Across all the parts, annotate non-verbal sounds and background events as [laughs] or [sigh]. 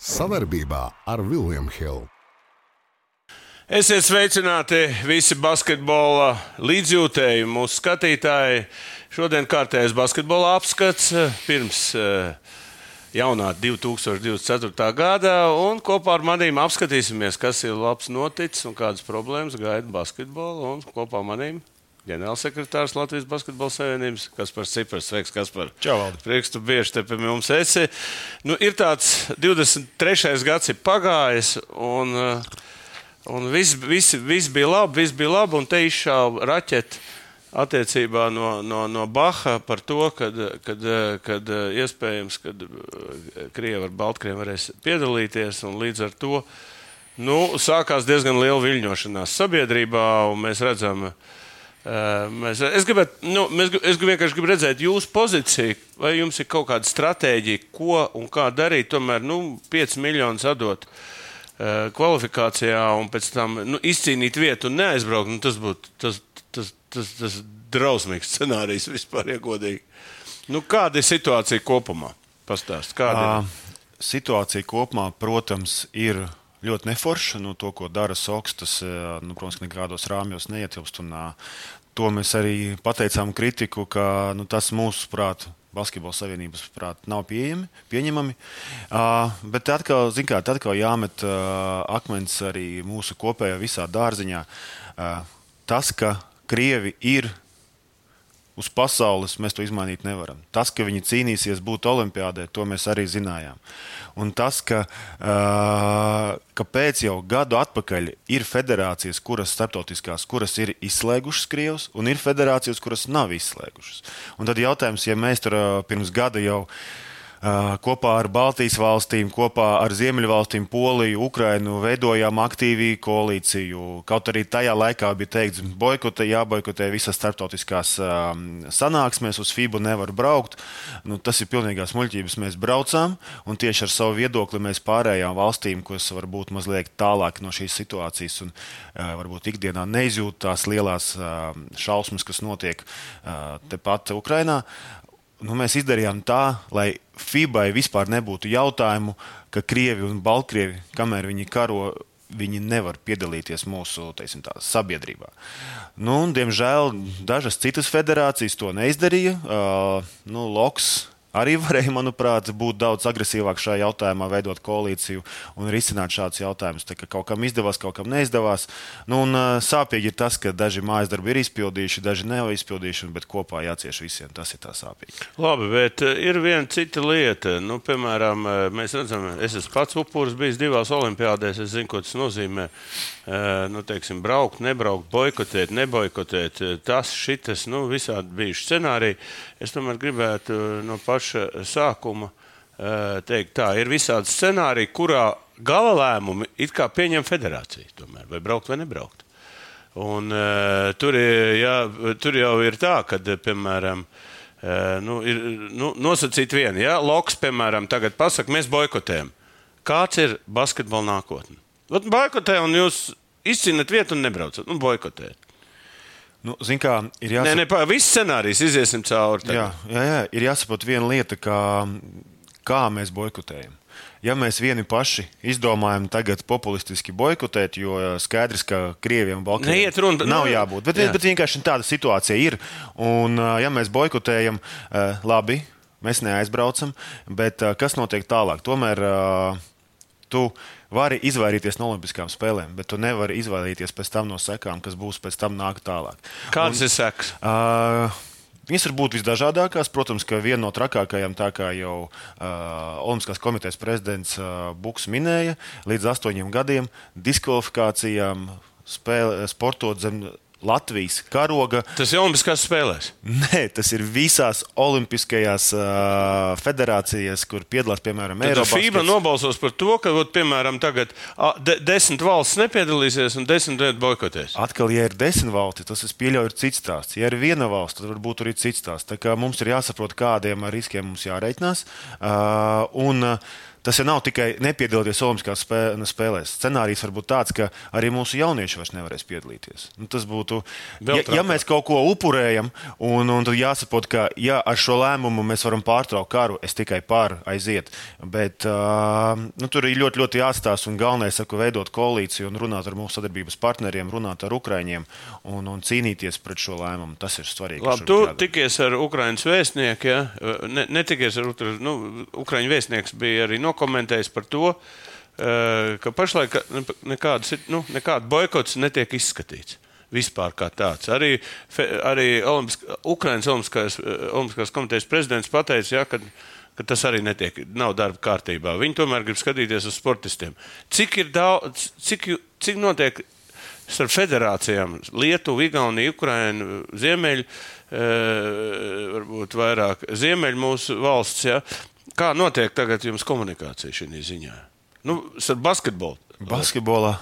Savarbībā ar Vilniņu Hildu. Esiet sveicināti visi basketbola līdzjūtēji, mūsu skatītāji. Šodien kārtējais basketbola apskats pirms uh, jaunā 2024. gada. Kopā ar maniem apskatīsimies, kas ir labs noticis un kādas problēmas gaida basketbolu. Kopā ar maniem ģenerālsekretārs Latvijas Basketbola Savienības, kas par Cipras sveiks, kas par Čau, Valdi. priekšu tu bieži te pie mums esi. Nu, ir tāds 23. gads ir pagājis, un, uh, un viss, viss, viss bija labi, viss bija labi, un te izšāva raķeti attiecībā no, no, no Baha par to, kad, kad, kad iespējams, kad Krievi ar Baltkrievu varēs piedalīties, un līdz ar to nu, sākās diezgan liela viļņošanās sabiedrībā, un mēs redzam, Mēs, es, gribētu, nu, mēs, es vienkārši gribu redzēt jūsu pozīciju, vai jums ir kaut kāda stratēģija, ko un kā darīt. Tomēr nu, 5 miljonus atdot uh, kvalifikācijā un pēc tam nu, izcīnīt vietu un neaizbraukt. Nu, tas būtu tas, tas, tas, tas drausmīgs scenārijs vispār, ja godīgi. Nu, kāda ir situācija kopumā? Pastāst, kāda ir? Uh, situācija kopumā, protams, ir ļoti neforša. Nu, to, ko dara Soks, tas, nu, protams, nekādos rāmjos neietilpst. Un, to mēs arī pateicām kritiku, ka nu, tas mūsuprāt. Basketbola savienības prāt nav pieejami, pieņemami. Uh, bet atkal, kā, atkal jāmet uh, akmens arī mūsu kopējā visā dārziņā. Uh, tas, ka Krievi ir uz pasaules mēs to izmainīt nevaram. Tas, ka viņi cīnīsies būt olimpiādē, to mēs arī zinājām. Un tas, ka uh, kāpēc jau gadu atpakaļ ir federācijas, kuras starptautiskās, kuras ir izslēgušas Krievus, un ir federācijas, kuras nav izslēgušas. Un tad jautājums, ja mēs tur pirms gada jau kopā ar Baltijas valstīm, kopā ar Ziemeļvalstīm, Poliju, Ukrainu veidojām aktīvu koalīciju. Kaut arī tajā laikā bija teikts, boikotē, jāboikotē visas starptautiskās sanāksmes, uz FIBU nevar braukt. Nu, tas ir pilnīgās muļķības. Mēs braucām un tieši ar savu viedokli mēs pārējām valstīm, kas varbūt mazliet tālāk no šīs situācijas un varbūt ikdienā neizjūt tās lielās šausmas, kas notiek tepat Ukrainā nu, mēs izdarījām tā, lai FIBai vispār nebūtu jautājumu, ka Krievi un Baltkrievi, kamēr viņi karo, viņi nevar piedalīties mūsu teiksim, tā, sabiedrībā. Nu, un, diemžēl dažas citas federācijas to neizdarīja. Uh, nu, Loks arī varēja, manuprāt, būt daudz agresīvāk šajā jautājumā, veidot koalīciju un risināt šādus jautājumus. Tā, kaut kam izdevās, kaut kam neizdevās. Nu, un, sāpīgi ir tas, ka daži mājas darbi ir izpildījuši, daži nav izpildījuši, bet kopā jācieš visiem. Tas ir tā sāpīgi. Labi, bet ir viena cita lieta. Nu, piemēram, mēs redzam, es esmu pats upuris bijis divās olimpiādēs. Es zinu, ko tas nozīmē. Nu, teiksim, braukt, nebraukt, boikotēt, neboikotēt. Tas, šitas, nu, visādi bijuši scenāriji. Es tomēr gribētu no paša sākuma teikt, tā ir visādi scenāriji, kurā gala lēmumi it kā pieņem federācija, tomēr, vai braukt vai nebraukt. Un, uh, tur, jā, tur jau ir tā, ka, piemēram, uh, nu, ir nu, nosacīt vienu. Ja? Loks, piemēram, tagad pasakā, mēs boikotējam. Kāds ir basketbola nākotne? Boikotē, un jūs izcīnāt vietu un nebraucat. Nu, boikotēt. Nu, zin, kā, ir jāsaprot, nē, nē, viss scenārijs iziesim cauri. Jā, jā, jā, ir jāsaprot viena lieta, kā, kā mēs boikotējam. Ja mēs vieni paši izdomājam tagad populistiski boikotēt, jo skaidrs, ka krieviem un balkāņiem runa, nav jābūt, bet, jā. bet vienkārši tāda situācija ir. Un, ja mēs boikotējam, labi, mēs neaizbraucam, bet kas notiek tālāk? Tomēr tu vari izvairīties no Olimpiskām spēlēm, bet tu nevari izvairīties no sekām, kas būs pēc tam nāk tālāk. Kādas ir sekas? Uh, Viņas var būt visdažādākās. Protams, ka viena no trakākajām, tā kā jau uh, Olimpiskās komitejas prezidents uh, Buks minēja, līdz astoņiem gadiem diskvalifikācijām spēle, sportot zem Latvijas karoga. Tas ir Olimpiskās spēlēs. Nē, tas ir visās Olimpiskajās uh, federācijās, kur piedalās piemēram Eiropas. FIBA nobalsos par to, ka, ot, piemēram, tagad de, desmit valsts nepiedalīsies un desmit vietas boikotēs. Atkal, ja ir desmit valstis, tas es pieļauju, ir cits stāsts. Ja ir viena valsts, tad varbūt arī cits stāsts. Tā kā mums ir jāsaprot, kādiem riskiem mums jāreikinās. Uh, un, uh, Tas jau nav tikai nepiedalīties Olimpiskās nu, spēlēs. Scenārijs var būt tāds, ka arī mūsu jaunieši vairs nevarēs piedalīties. Nu, tas būtu. Ja, ja mēs kaut ko upurējam, un, un tad jāsaprot, ka ja ar šo lēmumu mēs varam pārtraukt karu, es tikai pār aiziet. Bet uh, nu, tur ir ļoti, ļoti jāstāsta un galvenais ir veidot koalīciju un runāt ar mūsu sadarbības partneriem, runāt ar Ukraiņiem un, un cīnīties pret šo lēmumu. Tas ir svarīgi. Labi, tu tikies ar Ukraiņas vēstnieku, ja? ne, netikies ar nu, Ukraiņu vēstnieks bija arī no nokomentējis par to, eh, ka pašlaik nekādas, nu, nekāda boikots netiek izskatīts. Vispār kā tāds. Arī, arī Olimpisk, Ukraiņas Olimpiskās, eh, Olimpiskās komitejas prezidents pateica, ja, ka, ka tas arī netiek, nav darba kārtībā. Viņi tomēr grib skatīties uz sportistiem. Cik ir daudz, cik, cik notiek starp federācijām Lietuva, Igaunija, Ukraina, Ziemeļa, e, varbūt vairāk Ziemeļa mūsu valsts. Ja? Kā notiek tagad jums komunikācija šajā ziņā? Nu, basketbolu. Basketbolā.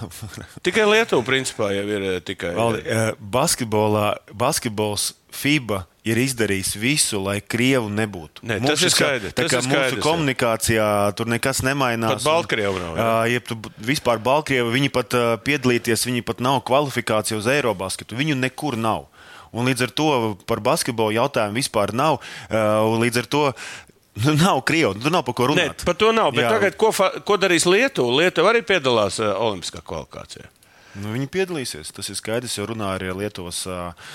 tikai Lietuva, principā, jau ir eh, tikai. Valdi, eh, basketbolā, basketbols FIBA ir izdarījis visu, lai Krievu nebūtu. Ne, mums tas ir skaidrs. Tā kā mūsu skaidrs, komunikācijā jā. tur nekas nemainās. Pat Baltkrievu nav. Jā. Ja tu vispār Baltkrievu, viņi pat piedalīties, viņi pat nav kvalifikācija uz Eirobasketu. Viņu nekur nav. Un līdz ar to par basketbolu jautājumu vispār nav. Līdz ar to Nu, nav krievu, tur nav par ko runāt. Ne, par to nav. Tagad, ko, ko darīs Lietuva? Lietuva arī piedalās uh, Olimpiskā kvalifikācijā. Nu, viņi piedalīsies. Tas ir skaidrs. Jau runāja arī ar Lietuvas uh,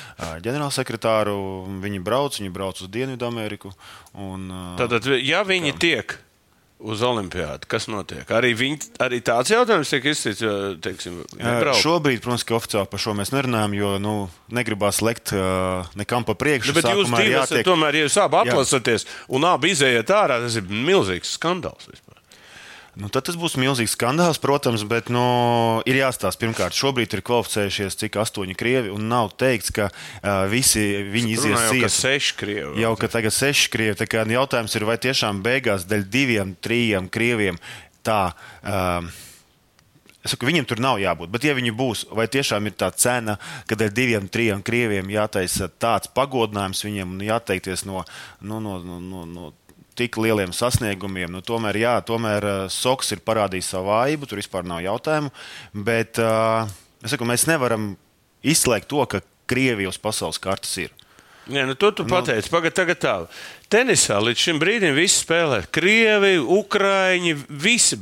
ģenerālsekretāru. Viņi brauc, viņi brauc uz Dienvidu-Ameriku. Un, uh, Tātad, ja viņi tā. tiek uz Olimpiādu. Kas notiek? Arī, viņi, arī tāds jautājums tiek nebraukt. Šobrīd, protams, ka oficiāli par šo mēs nerunājam, jo nu, negribās lekt uh, nekam pa priekšu. Nu, bet jūs divi esat tomēr, ja jūs abi atlasāties un abi izējiet ārā, tas ir milzīgs skandāls. Vispār. Nu, tad tas būs milzīgs skandāls, protams, bet nu, ir jāstāsta. Pirmkārt, šobrīd ir kvalificējušies cik astoņi krievi, un nav teikts, ka uh, visi viņi izies ciest. Jau seši krievi. Jau ka tagad seši krievi. Tā kā jautājums ir, vai tiešām beigās dēļ diviem, trijiem krieviem tā. Uh, Es saku, viņiem tur nav jābūt. Bet, ja viņi būs, vai tiešām ir tā cena, kad ar diviem, trim krieviem jātaisa tāds pagodinājums viņiem un jāteikties no, no, no, no, no tik lieliem sasniegumiem. Nu, tomēr, jā, tomēr uh, Soks ir parādījis savu vājību, tur vispār nav jautājumu. Bet uh, saku, mēs nevaram izslēgt to, ka Krievija uz pasaules kartes ir. Jā, nu, to tu nu, pateici. Pagaidā, tagad tā. Tenisā līdz šim brīdim visi spēlē. Krievi, Ukrāņi, visi.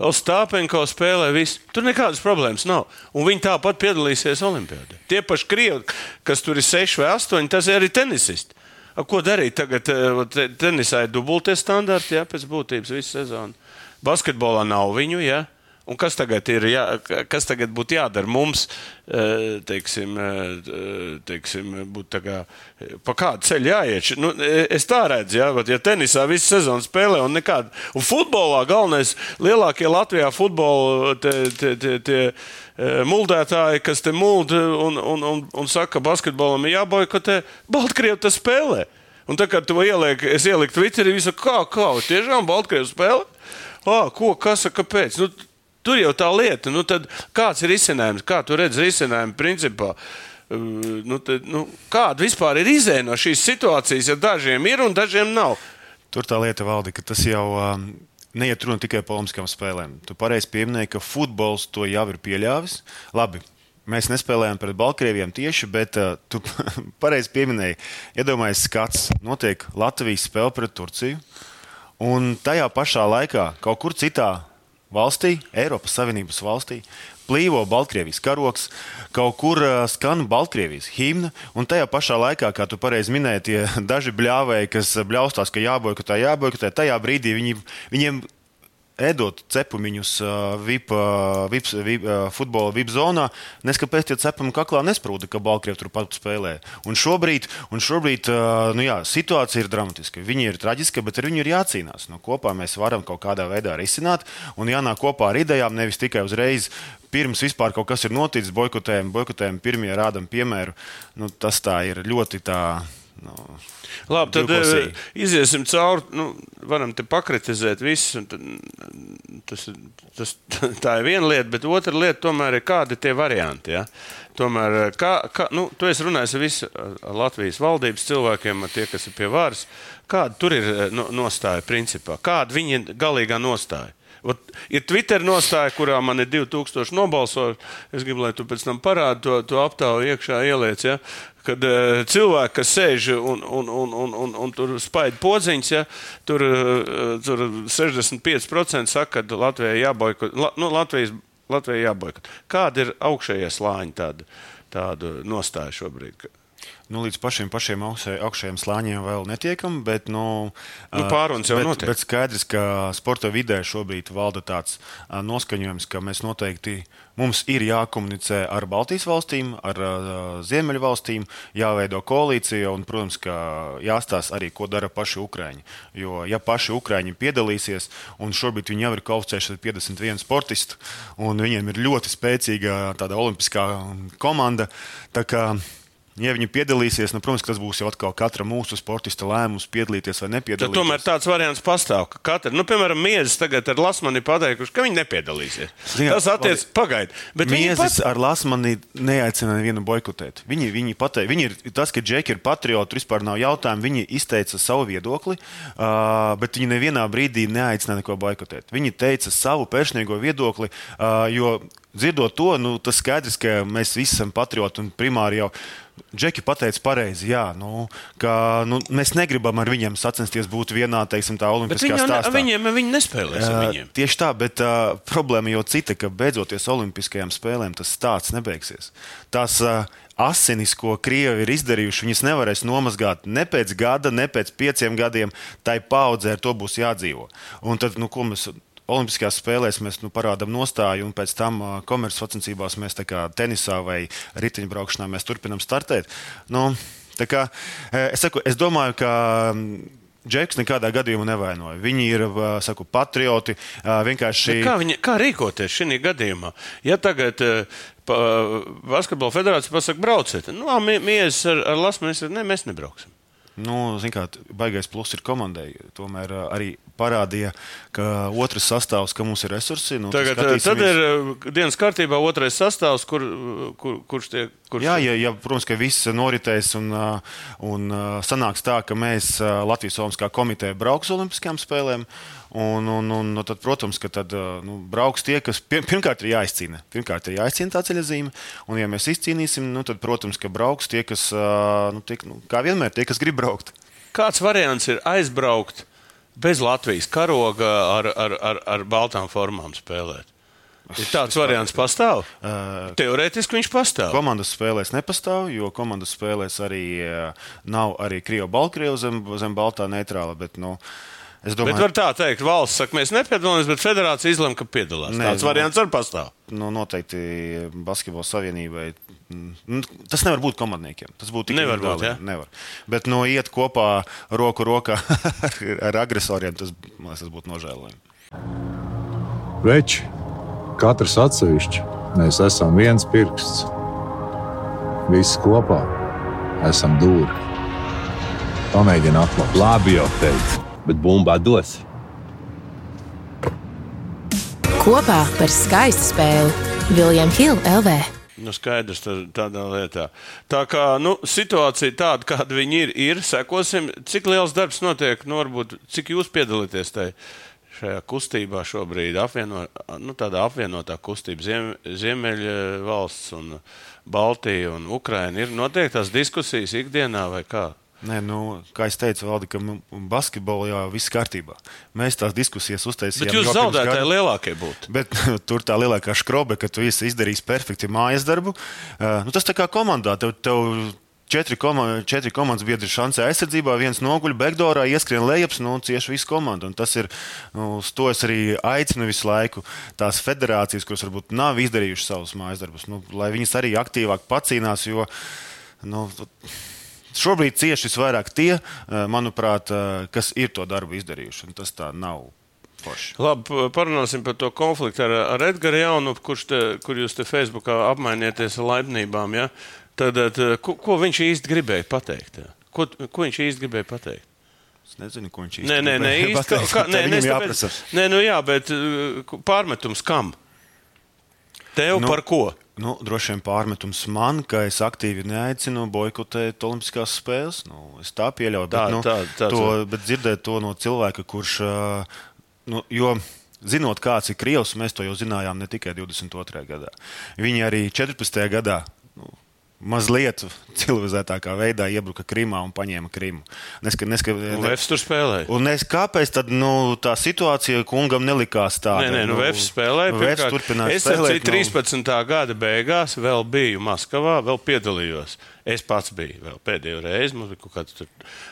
Ostāpenko spēlē. Visi. Tur nekādas problēmas nav. Un viņi tāpat piedalīsies Olimpijādē. Tie paši krievi, kas tur ir seši vai astoņi, tas ir arī tenisisti. Ko darīt tagad? Eh, tenisā ir dubultie standarti, jā, pēc būtības visu sezonu. Basketbolā nav viņu, jā. Un kas tagad ir, jā, kas tagad būtu jādara mums, eh, teiksim, eh, teiksim būtu tā kā, pa kādu ceļu jāiet? Nu, es tā redzu, jā, bet ja tenisā visu sezonu spēlē un nekādu, un futbolā galvenais, lielākie Latvijā futbola tie, tie, tie, tie muldētāji, kas te muld un, un, un, un saka, ka basketbolam ir jāboikotē, Baltkrievi tas spēlē. Un tā kā tu ieliek, es ieliku Twitterī, visu kā, kā, tiešām Baltkrievi spēlē? Ah, ko, kas, kāpēc? Nu, tur jau tā lieta. Nu, kāds ir izcinājums? Kā tu redzi risinājumu principā? Nu, tad, nu, kāda vispār ir izēja no šīs situācijas, ja dažiem ir un dažiem nav? Tur tā lieta valda, ka tas jau. Um neiet runa tikai par olimpiskām spēlēm. Tu pareizi pieminēji, ka futbols to jau ir pieļāvis. Labi, mēs nespēlējām pret Baltkrieviem tieši, bet uh, tu [laughs] pareizi pieminēji, iedomājies, skats notiek Latvijas spēle pret Turciju. Un tajā pašā laikā kaut kur citā valstī, Eiropas Savienības valstī, plīvo Baltkrievijas karoks, kaut kur skan Baltkrievijas himna, un tajā pašā laikā, kā tu pareizi minēji, tie [laughs] daži bļāvēji, kas bļaustās, ka jāboikotē, jāboikotē, tajā brīdī viņi, viņiem ēdot cepumiņus VIP, VIP, VIP, futbola VIP zonā, neskapēc tie cepumi kaklā nesprūda, ka Baltkrievi tur pat spēlē. Un šobrīd, un šobrīd nu jā, situācija ir dramatiska. Viņi ir traģiski, bet ar viņu ir jācīnās. Nu, kopā mēs varam kaut kādā veidā risināt un jānāk kopā ar idejām, nevis tikai uzreiz pirms vispār kaut kas ir noticis, boikotējam, boikotējam, pirmie rādam piemēru. Nu, tas tā ir ļoti tā. Nu, Labi, tad uh, iziesim cauri. Nu, varam te pakritizēt visus. Tad, tas, tas, tā ir viena lieta, bet otra lieta tomēr ir kādi tie varianti. Ja? Tomēr, kā, kā, nu, tu esi runājis ar visiem Latvijas valdības cilvēkiem, tie, kas ir pie varas. Kāda tur ir nostāja principā? Kāda viņa galīgā nostāja? Ot, ir Twitter nostāja, kurā man ir 2000 nobalsojuši. Es gribu, lai tu pēc tam parādi to, to aptauju iekšā ieliec. Ja? Kad uh, cilvēki, kas sēž un, un, un, un, un, un tur spaiņķi podziņas, ja, tur, uh, tur 65% saka, ka Latvijai jāboikot. La, nu, Latvijas, Latvijai jāboikot. Kāda ir augšējie slāņi tāda, tāda nostāja šobrīd? Nu, līdz pašiem, pašiem augšējiem slāņiem vēl netiekam, bet nu, nu, pārunas jau bet, notiek. Bet skaidrs, ka sporta vidē šobrīd valda tāds noskaņojums, ka mēs noteikti mums ir jākomunicē ar Baltijas valstīm, ar Ziemeļu valstīm, jāveido koalīcija un, protams, jāstāsta arī, ko dara paši Ukrāņi. Jo, ja paši Ukrāņi piedalīsies, un šobrīd viņi jau ir kvalificējušies ar 51 sportistu, un viņiem ir ļoti spēcīga tāda olimpiskā komanda. Tā kā, Ja viņi piedalīsies, nu, protams, tas būs jau atkal katra mūsu sportista lēmums, piedalīties vai nepiedalīties. Tad tomēr tāds variants pastāv, ka katra, nu, piemēram, Miezis tagad ar Lasmani pateikuši, ka viņi nepiedalīsies. Zināt, tas attiecas pagaidi. Miezis pat... ar Lasmani neaicina nevienu boikotēt. Viņi, viņi, patei, viņi ir tas, ka Džeki ir patrioti, vispār nav jautājumu. Viņi izteica savu viedokli, uh, bet viņi nevienā brīdī neaicināja neko boikotēt. Viņi teica savu personīgo viedokli, uh, jo dzirdot to, nu, tas skaidrs, ka mēs visi esam patrioti un primāri jau Džeki pateica pareizi, jā, nu, ka nu, mēs negribam ar viņiem sacensties būt vienā, teiksim, tā olimpiskā viņi, stāstā. Viņiem viņi nespēlēs ar viņiem. Uh, tieši tā, bet uh, problēma jau cita, ka beidzoties olimpiskajām spēlēm tas stāsts nebeigsies. Tās uh, asinis, ko Krievi ir izdarījuši, viņas nevarēs nomazgāt ne pēc gada, ne pēc pieciem gadiem. Tai paudzē ar to būs jādzīvo. Un tad, nu, ko mēs Olimpiskajās spēlēs mēs nu, parādām nostāju, un pēc tam uh, komercsvacensībās mēs kā tenisā vai riteņbraukšanā mēs turpinām startēt. Nu, kā, es, saku, es domāju, ka. Džeks nekādā gadījumā nevainoja. Viņi ir saku, patrioti. Vienkārši... Bet kā, viņi, kā rīkoties šajā gadījumā? Ja tagad pa, Basketbola federācija pasakā, brauciet, nu, mīlēs ar, ar Lasmanu, ne, mēs nebrauksim. Nu, kā, baigais plus ir komandai. Tomēr arī parādīja, ka otrs sastāvs, ka mums ir resursi. Nu, Tagad, tad ir dienas kārtībā otrais sastāvs, kur, kur, kurš tiek. Kurš... Jā, ja, ja, protams, ka viss noritēs un, un sanāks tā, ka mēs Latvijas Olimpiskā komiteja brauks uz Olimpiskajām spēlēm. Un, un, un, un tad, protams, ka tad, nu, brauks tie, kas pirmkārt ir jāizcīna. Pirmkārt, ir jāizcīna tā ceļa zīme. Un, ja mēs izcīnīsim, nu, tad, protams, ka brauks tie, kas, nu, tie, nu, kā vienmēr, tie, kas grib braukt. Kāds variants ir aizbraukt bez Latvijas karoga ar, ar, ar, ar baltām formām spēlēt? Ir tāds variants pastāv. Uh, Teorētiski viņš pastāv. Komandas spēlēs nepastāv, jo komandas spēlēs arī nav arī Krievija-Baltkrievija zem, zem Baltā neitrāla. Bet, nu, uh, domāju, bet var tā teikt, valsts saka, mēs nepiedalāmies, bet federācija izlemj, ka piedalās. Nē, Tāds variants arī pastāv. Nu, noteikti Basketbola savienībai. Nu, tas nevar būt komandniekiem. Tas būtu tikai nevar būt. Ja? Nevar. Bet no nu, iet kopā roku rokā [laughs] ar agresoriem, tas, tas būtu nožēlojami. Veči, katrs atsevišķi, mēs esam viens pirksts. Visi kopā esam dūri. Pamēģini atklāt. Labi jau teicu bet bumbā dos. Kopā par skaistu spēli Viljams Hilde LV. Nu, skaidrs, tādā lietā. Tā kā nu, situācija tāda, kāda viņi ir, ir, sekosim, cik liels darbs notiek, nu, varbūt, cik jūs piedalāties tajā šajā kustībā šobrīd, apvieno, nu, tādā apvienotā kustība, Ziem, Ziemeļa valsts un Baltija un Ukraina. Ir noteikti tās diskusijas ikdienā vai kā? Nē, nu, kā jau teicu, Valdi, ka basketbolā jau viss kārtībā. Mēs tās diskusijas uztaisījām. Bet jūs zaudētāji lielākie būtu. Bet tur tā lielākā skrobe, ka tu esi izdarījis perfekti mājas darbu. Uh, nu, tas tā kā komandā. Tev, tev četri, koma, četri komandas biedri šancē aizsardzībā, viens noguļ, backdoorā, ieskrien lejups, nu, cieši visu komandu. Un tas ir, nu, to es arī aicinu visu laiku tās federācijas, kuras varbūt nav izdarījušas savus mājas darbus, nu, lai viņas arī aktīvāk pacīnās, jo, nu, Šobrīd cieši visvairāk tie, eh, manuprāt, eh, kas ir to darbu izdarījuši. Tas tā nav. Forši. Labi, parunāsim par to konfliktu ar, ar Edgars Jaunu, kurš te, kur jūs te Facebookā apmainieties ar laipnībām. Ja? Tad, tad ko, ko viņš īsti gribēja pateikt? Ko, ko viņš īsti gribēja pateikt? Es nezinu, ko viņš īsti Nē, nē, nē, īsti, pateikt. kā, nē, nē, tāpēc, nē, nu jā, bet pārmetums kam? Tev nu, par ko? Nu, droši vien pārmetums man, ka es aktīvi neaicinu boikotēt Olimpiskās spēles. Nu, es tā pieļauju. Tā, bet, nu, tā, tā, to, tā. bet dzirdēt to no cilvēka, kurš. Nu, jo, zinot, kāds ir Krievs, mēs to jau zinājām ne tikai 22. gadā. Viņi arī 14. gadā. Nu, Mazliet civilizētākā veidā iebruka Krimā un paņēma Krimu. Neska, neska, Un Vēfs tur spēlēja. Un es, kāpēc tad, nu, tā situācija kungam nelikās tāda? Nē, nē, nu, Vēfs spēlēja. Vēfs pirmkārt. turpināja es spēlēt. nu, 13. gada beigās vēl biju Maskavā, vēl piedalījos. Es pats biju vēl pēdējo reizi. Mums bija kaut kāds tur,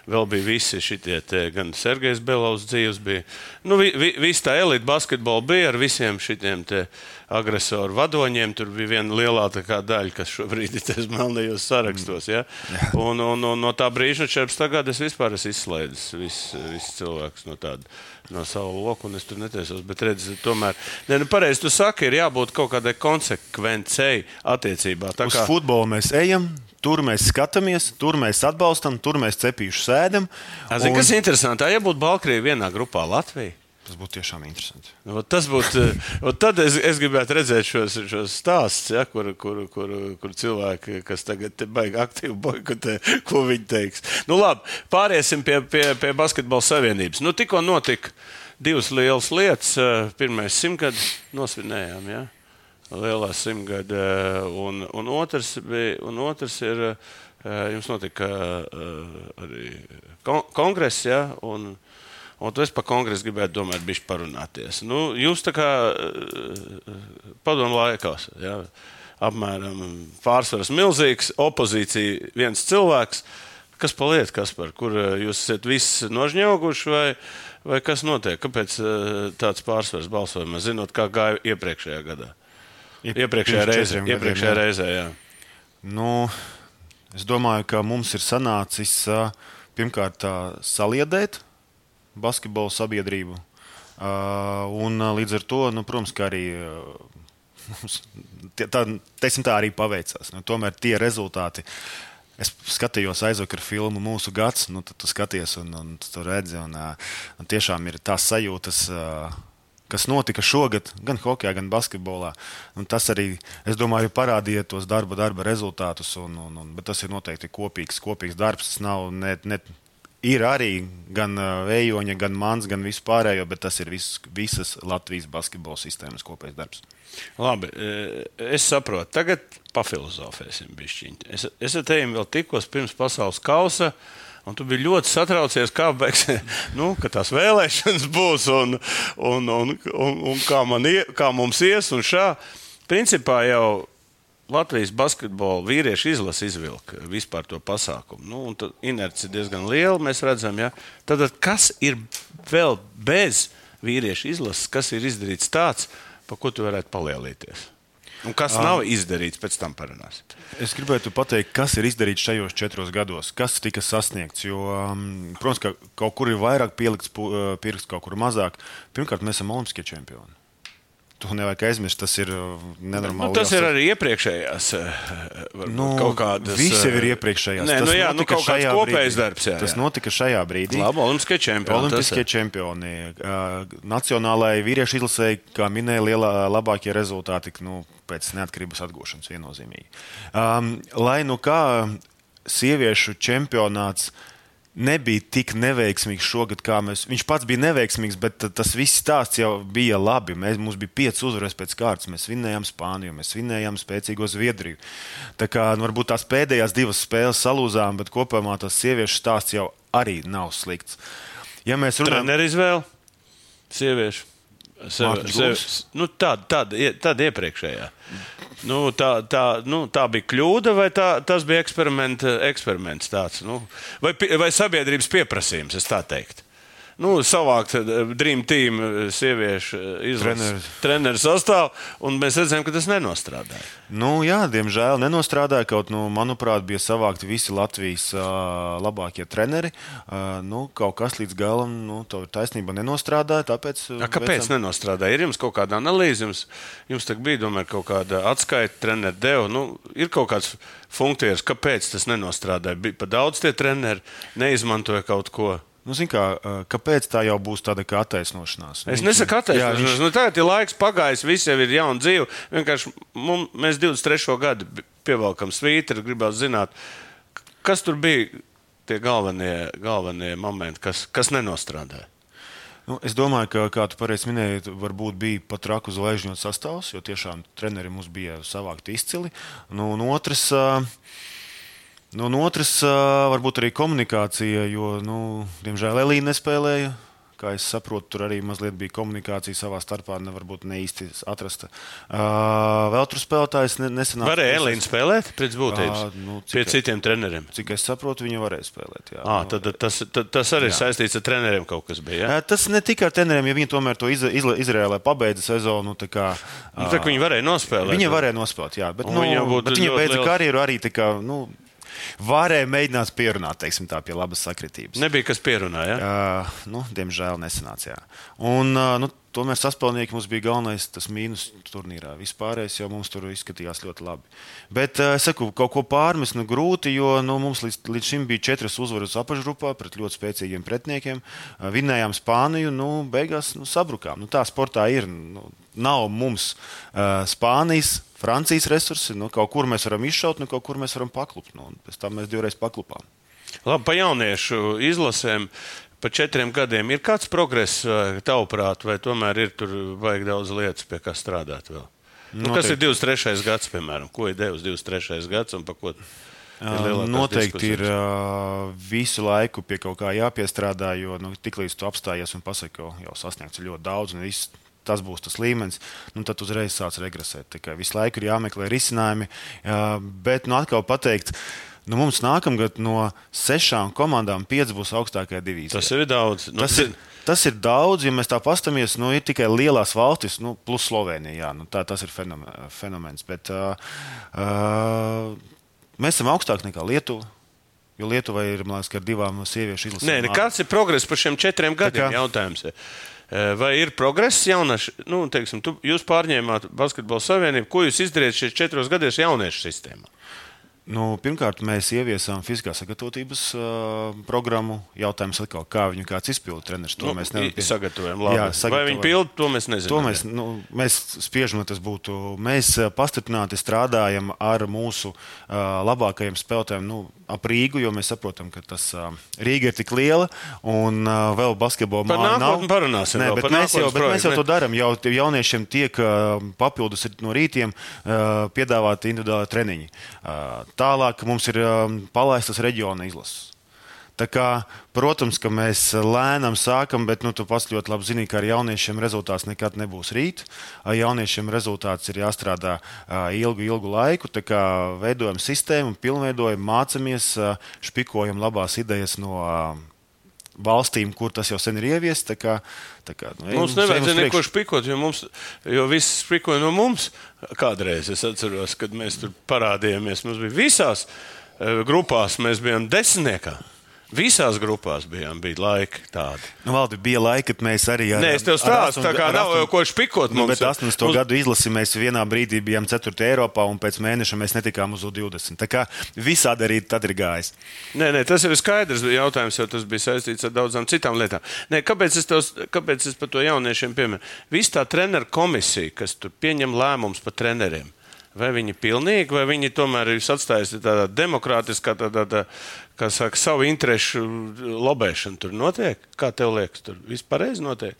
vēl bija visi te, gan Sergejs Belovs dzīves bija. Nu, vi, vi, viss tā elite basketbola bija ar visiem šitiem te agresoru vadoņiem. Tur bija viena lielākā daļa, kas šobrīd ir tajos melnajos sarakstos. Ja? Un, un, un no tā brīža, 14. gada, es vispār esmu izslēdzis visus vis cilvēkus no tāda. No savu loku, un es tur netiesos. Bet, redziet, tomēr, ne, nu, pareizi tu saki, ir jābūt kaut kādai konsekvencei attiecībā. Tā Uz kā futbolu mēs ejam, tur mēs skatāmies, tur mēs atbalstam, tur mēs cepīšu sēdam. Zini, un kas ir interesanti? Ja būtu Baltkrievija vienā grupā Latvija, Tas būtu tiešām interesanti. nu, vot tas būtu. Tad es, es gribētu redzēt šos, šos stāstus, ja, kur, kur, kur, kur cilvēki, kas tagad baigi aktīvi boikotē, ko viņi teiks. Nu, labi, pāriesim pie, pie, pie Basketbola savienības. Nu, tikko notika divas lielas lietas. Pirmais simtgadus nosvinējām. Ja? Lielā simtgada, un, un, otrs bija, un otrs ir, eh, jums notika eh, arī kon kongress, ja, un, un es par kongresu gribētu domāt, bišķi parunāties. Nu, jūs tā kā eh, padomu laikos, ja, apmēram pārsvars milzīgs, opozīcija viens cilvēks, kas paliek, kas par, kur eh, jūs esat visi nožņauguši vai, vai kas notiek? Kāpēc eh, tāds pārsvars balsojumā, zinot, kā gāja iepriekšējā gadā? Iepriekšējā reizē, iepriekšējā jā. reizē, jā. Nu, es domāju, ka mums ir sanācis pirmkārt saliedēt basketbola sabiedrību. Un līdz ar to, nu, protams, ka arī mums tā, tā arī paveicās. Nu, tomēr tie rezultāti. Es skatījos aizvakar filmu Mūsu gads, nu, tad tu skaties un, un tu redzi. Un, un tiešām ir tās sajūtas, ā, kas notika šogad, gan hokeja, gan basketbolā. Un tas arī, es domāju, parādīja tos darba, darba rezultātus. Un, un, un, bet tas ir noteikti kopīgs, kopīgs darbs. Tas nav ne, ne, ir arī gan vējoņa, gan mans, gan vispārējo, bet tas ir vis, visas Latvijas basketbola sistēmas kopējs darbs. Labi, e, es saprotu. Tagad pafilozofēsim bišķiņi. Es, es ar tevi vēl tikos pirms pasaules kausa. Un tu biji ļoti satraucies, kā, beigs, [laughs] nu, tās vēlēšanas būs un, un, un, un, un kā, man kā mums ies. Principā jau Latvijas basketbola vīriešu izlase izvilka vispār to pasākumu. Nu, inerce ir diezgan liela, mēs redzam, ja. Tad kas ir vēl bez vīriešu izlases, kas ir izdarīts tāds, par ko tu varētu palielīties? Un kas nav izdarīts, pēc tam parunāsim. Es gribētu pateikt, kas ir izdarīts šajos četros gados, kas tika sasniegts. Jo, um, protams, ka kaut kur ir vairāk pielikts uh, pirksts, kaut kur mazāk. Pirmkārt, mēs esam olimpiskie čempioni. To nevajag aizmirst. Tas ir uh, nenormāli. Nu, tas ir arī iepriekšējās varbūt Nu, kaut kādas. Visi jau ir eh, iepriekšējās. Nē, Tas nu, jā, nu, notika kaut kāds šajā kopējs brīdī. darbs. Jā, Tas jā. notika šajā brīdī. Labi, olimpiskie čempioni. Olimpiskie tas čempioni. Uh, Nacionālajai vīriešu izlasēji, kā minēja, lielā, labākie rezultāti nu, pēc neatkarības atgūšanas viennozīmīgi. Um, lai nu kā sieviešu čempionāts nebija tik neveiksmīgs šogad, kā mēs. Viņš pats bija neveiksmīgs, bet tas viss stāsts jau bija labi. Mēs, mums bija pieci uzvaras pēc kārtas. Mēs vinējām Spāniju, mēs vinējām spēcīgo Zviedriju. Tā kā nu, varbūt tās pēdējās divas spēles salūzām, bet kopumā tas sieviešu stāsts jau arī nav slikts. Ja mēs runājam Treneru izvēle, sieviešu. Sev, sev, nu, tāda, tāda, tāda iepriekšējā. Nu, tā, tā, nu, tā bija kļūda, vai tā, tas bija eksperimenta, eksperiments tāds, nu, vai, vai sabiedrības pieprasījums, es tā teiktu. Nu, savākt eh, Dream Team eh, sieviešu izlases Treneris. treneru sastāvu, un mēs redzējām, ka tas nenostrādāja. Nu, jā, diemžēl nenostrādāja. Kaut, nu, manuprāt, bija savākti visi Latvijas uh, labākie treneri. Uh, nu, kaut kas līdz galam, nu, tā taisnība nenostrādāja. Tāpēc, uh, A, kāpēc veicam- nenostrādāja? Ir jums kaut kāda analīze, jums, jums bija domāju, kaut kāda atskaita, treneru deva. Nu, ir kaut kāds funkcijas, kāpēc tas nenostrādāja. Bija pa daudz tie treneri, neizmantoja kaut ko. Nu, kā, uh, kāpēc tā jau būs tāda kā attaisnošanās? Es nesaku, Jā, attaisnošanās. viņš- Nu, tagad ir laiks pagājis, viss jau ir jauna dzīve. Vienkārši mums, mēs 23. gadu pievelkam svītru, gribētu zināt, kas tur bija tie galvenie, galvenie momenti, kas, kas nenostrādāja. Nu, es domāju, ka, kā tu pareizi minēji, varbūt bija pat raku zvaigžņu sastāvs, jo tiešām treneri mums bija savākti izcili. Nu, un otrs, ā, nu, un otrs varbūt arī komunikācija, jo, nu, diemžēl, Elīna nespēlēja. Kā es saprotu, tur arī mazliet bija komunikācija savā starpā, ne, varbūt ne īsti atrasta. Uh, vēl tur spēlētājs ne, nesenāk. Varēja Elīna spēlēt pēc būtības Ā, nu, pie cik- citiem treneriem. Cik es saprotu, viņa varēja spēlēt. Jā, À, Nu, tad, tas, tad, tas arī ir saistīts ar treneriem kaut kas bija. Ja? Ā, Tas ne tikai ar treneriem, ja viņi tomēr to iz, iz, Izrēlē pabeidza sezonu. tā Kā, Nu, tā, ka viņi varēja nospēlēt. Viņa varēja nospēlēt, jā, bet, nu, būtu bet viņa beidza liels- karjeru arī tā kā, nu, varēja mēģināt pierunāt, teiksim, tā pie labas sakritības. Nebija kas pierunāja. Ja? Uh, nu, diemžēl nesanāca. Un, uh, nu, tomēr sastāvnieki mums bija galvenais tas mīnus turnīrā. Vispārējais jau mums tur izskatījās ļoti labi. Bet es saku, kaut ko pārmest nu, grūti, jo nu, mums līdz, līdz šim bija četras uzvaras apakšgrupā pret ļoti spēcīgiem pretiniekiem. Vinējām Spāniju, nu, beigās nu, sabrukām. Nu, tā sportā ir. Nu, nav mums uh, Spānijas. Francijas resursi, nu, kaut kur mēs varam izšaut, nu, kaut kur mēs varam paklupt. Nu, pēc tam mēs divreiz paklupām. Labi, pa jauniešu izlasēm. Pa četriem gadiem ir kāds progress, tavuprāt, vai tomēr ir tur vajag daudz lietas, pie kā strādāt vēl? Nu, kas ir 23. gads, piemēram? Ko ir devis 23. gads un pa ko? lielākās Noteikti ir diskusijas? uh, visu laiku pie kaut kā jāpiestrādā, jo nu, tiklīdz tu apstājies un pasaki, ka jau sasniegts ļoti daudz, un viss, tas būs tas līmenis, nu, tad uzreiz sāc regresēt. Tikai visu laiku ir jāmeklē risinājumi. Bet nu, atkal pateikt, nu, mums nākamgad no sešām komandām pieci būs augstākajā divīzijā. Tas ir daudz. Nu, Tas ir, tas ir daudz, ja mēs tā paskatāmies. Nu, ir tikai lielās valstis, nu, plus Slovenija. Jā, nu, tā, tas ir fenomen, fenomens. Bet, uh, uh, mēs esam augstāk nekā Lietuva. Jo Lietuvai ir liekas, ka ar divām sieviešu izlasēm. Nē, nekāds ir progress par šiem četriem gadiem. kā- Jautājums. ir. Eh, Vai ir progress jauniešu? Nu, teiksim, tu, jūs pārņēmāt Basketbalu savienību. Ko jūs izdarījāt šajos četros gados jauniešu sistēmā? Nu, pirmkārt, mēs ieviesām fiziskās sagatavotības uh, programmu. Jautājums atkal, kā viņu kāds izpildu treneris. To Nu, mēs nevaram pie- sagatavojam. Labi. Jā, Vai viņi sagatavojam. pilda, to mēs nezinām. To mēs, nu, mēs spiežam, lai tas būtu. Mēs pastiprināti strādājam ar mūsu uh, labākajiem spēlētājiem nu, ap Rīgu, jo mēs saprotam, ka tas uh, Rīga ir tik liela un uh, vēl māja nav. nākotni parunāsim Nē, vēl, bet, mēs jau, bet mēs jau projektu, to darām. Jau jauniešiem tiek uh, papildus no rītiem uh, piedāvāti individuāli treniņi. Uh, tālāk mums ir um, palaistas reģiona izlases. Tā kā, protams, ka mēs lēnām sākam, bet nu, tu pats ļoti labi zini, ka ar jauniešiem rezultāts nekad nebūs rīt. Ar jauniešiem rezultāts ir jāstrādā ilgu, ilgu laiku. Tā kā veidojam sistēmu, pilnveidojam, mācāmies, ā, špikojam labās idejas no valstīm, kur tas jau sen ir ieviests. Tā kā, tā kā, nu, Mums uz nevajadzēja neko špikot, jo, mums, jo viss špikoja no mums. Kādreiz es atceros, kad mēs tur parādījāmies. Mums bija visās eh, grupās, mēs bijām desmitniekā. Visās grupās bijām, bija laiki tādi. Nu, Valdi, bija laika, kad mēs arī. Ar, Nē, es tev stāstu, tā kā ar nav jau ko špikot. Nu, bet ir- 80. mums- gadu izlasi mēs vienā brīdī bijām 4. Eiropā, un pēc mēneša mēs netikām uz U20. Tā kā visādi arī tad ir gājis. Nē, nē, tas ir skaidrs. Jautājums jau tas bija saistīts ar daudzām citām lietām. Nē, kāpēc, es tos, kāpēc es par to jauniešiem pieminu? Visa tā treneru komisija, kas tur pieņem lēmumus par treneriem. Vai viņi ir pilnīgi, vai viņi tomēr ir atstājusi tādā demokrātiskā, tādā, tādā, kā saka, savu interesu lobēšanu tur notiek? Kā tev liekas, tur viss pareizi notiek?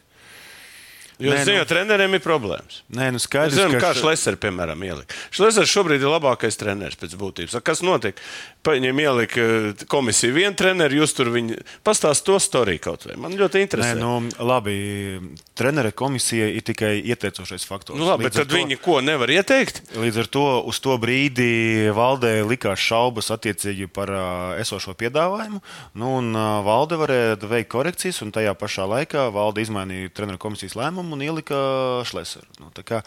Jo, Nē, zinu, nu- treneriem ir problēmas. Nē, nu Es skaidrs, zinu, kā š- Šlesers, piemēram, ielika. Šlesers šobrīd ir labākais treneris pēc būtības. Kas notiek? Paņem ielika eh, komisiju vienu treneru, jūs tur viņi pastāst to storiju kaut vai. Man ļoti interesē. Nē, nu, labi. Trenera komisija ir tikai ieteicošais faktors. nu, labi, bet Līdz ar tad viņi ko nevar ieteikt? Līdz ar to uz to brīdi valdē likās šaubas attiecīgi par esošo piedāvājumu. Nu, un, valde varēja veikt korekcijas, un tajā pašā laikā valde izmainīja treneru komisijas lēmumu un ielika šleseru. Nu, kā-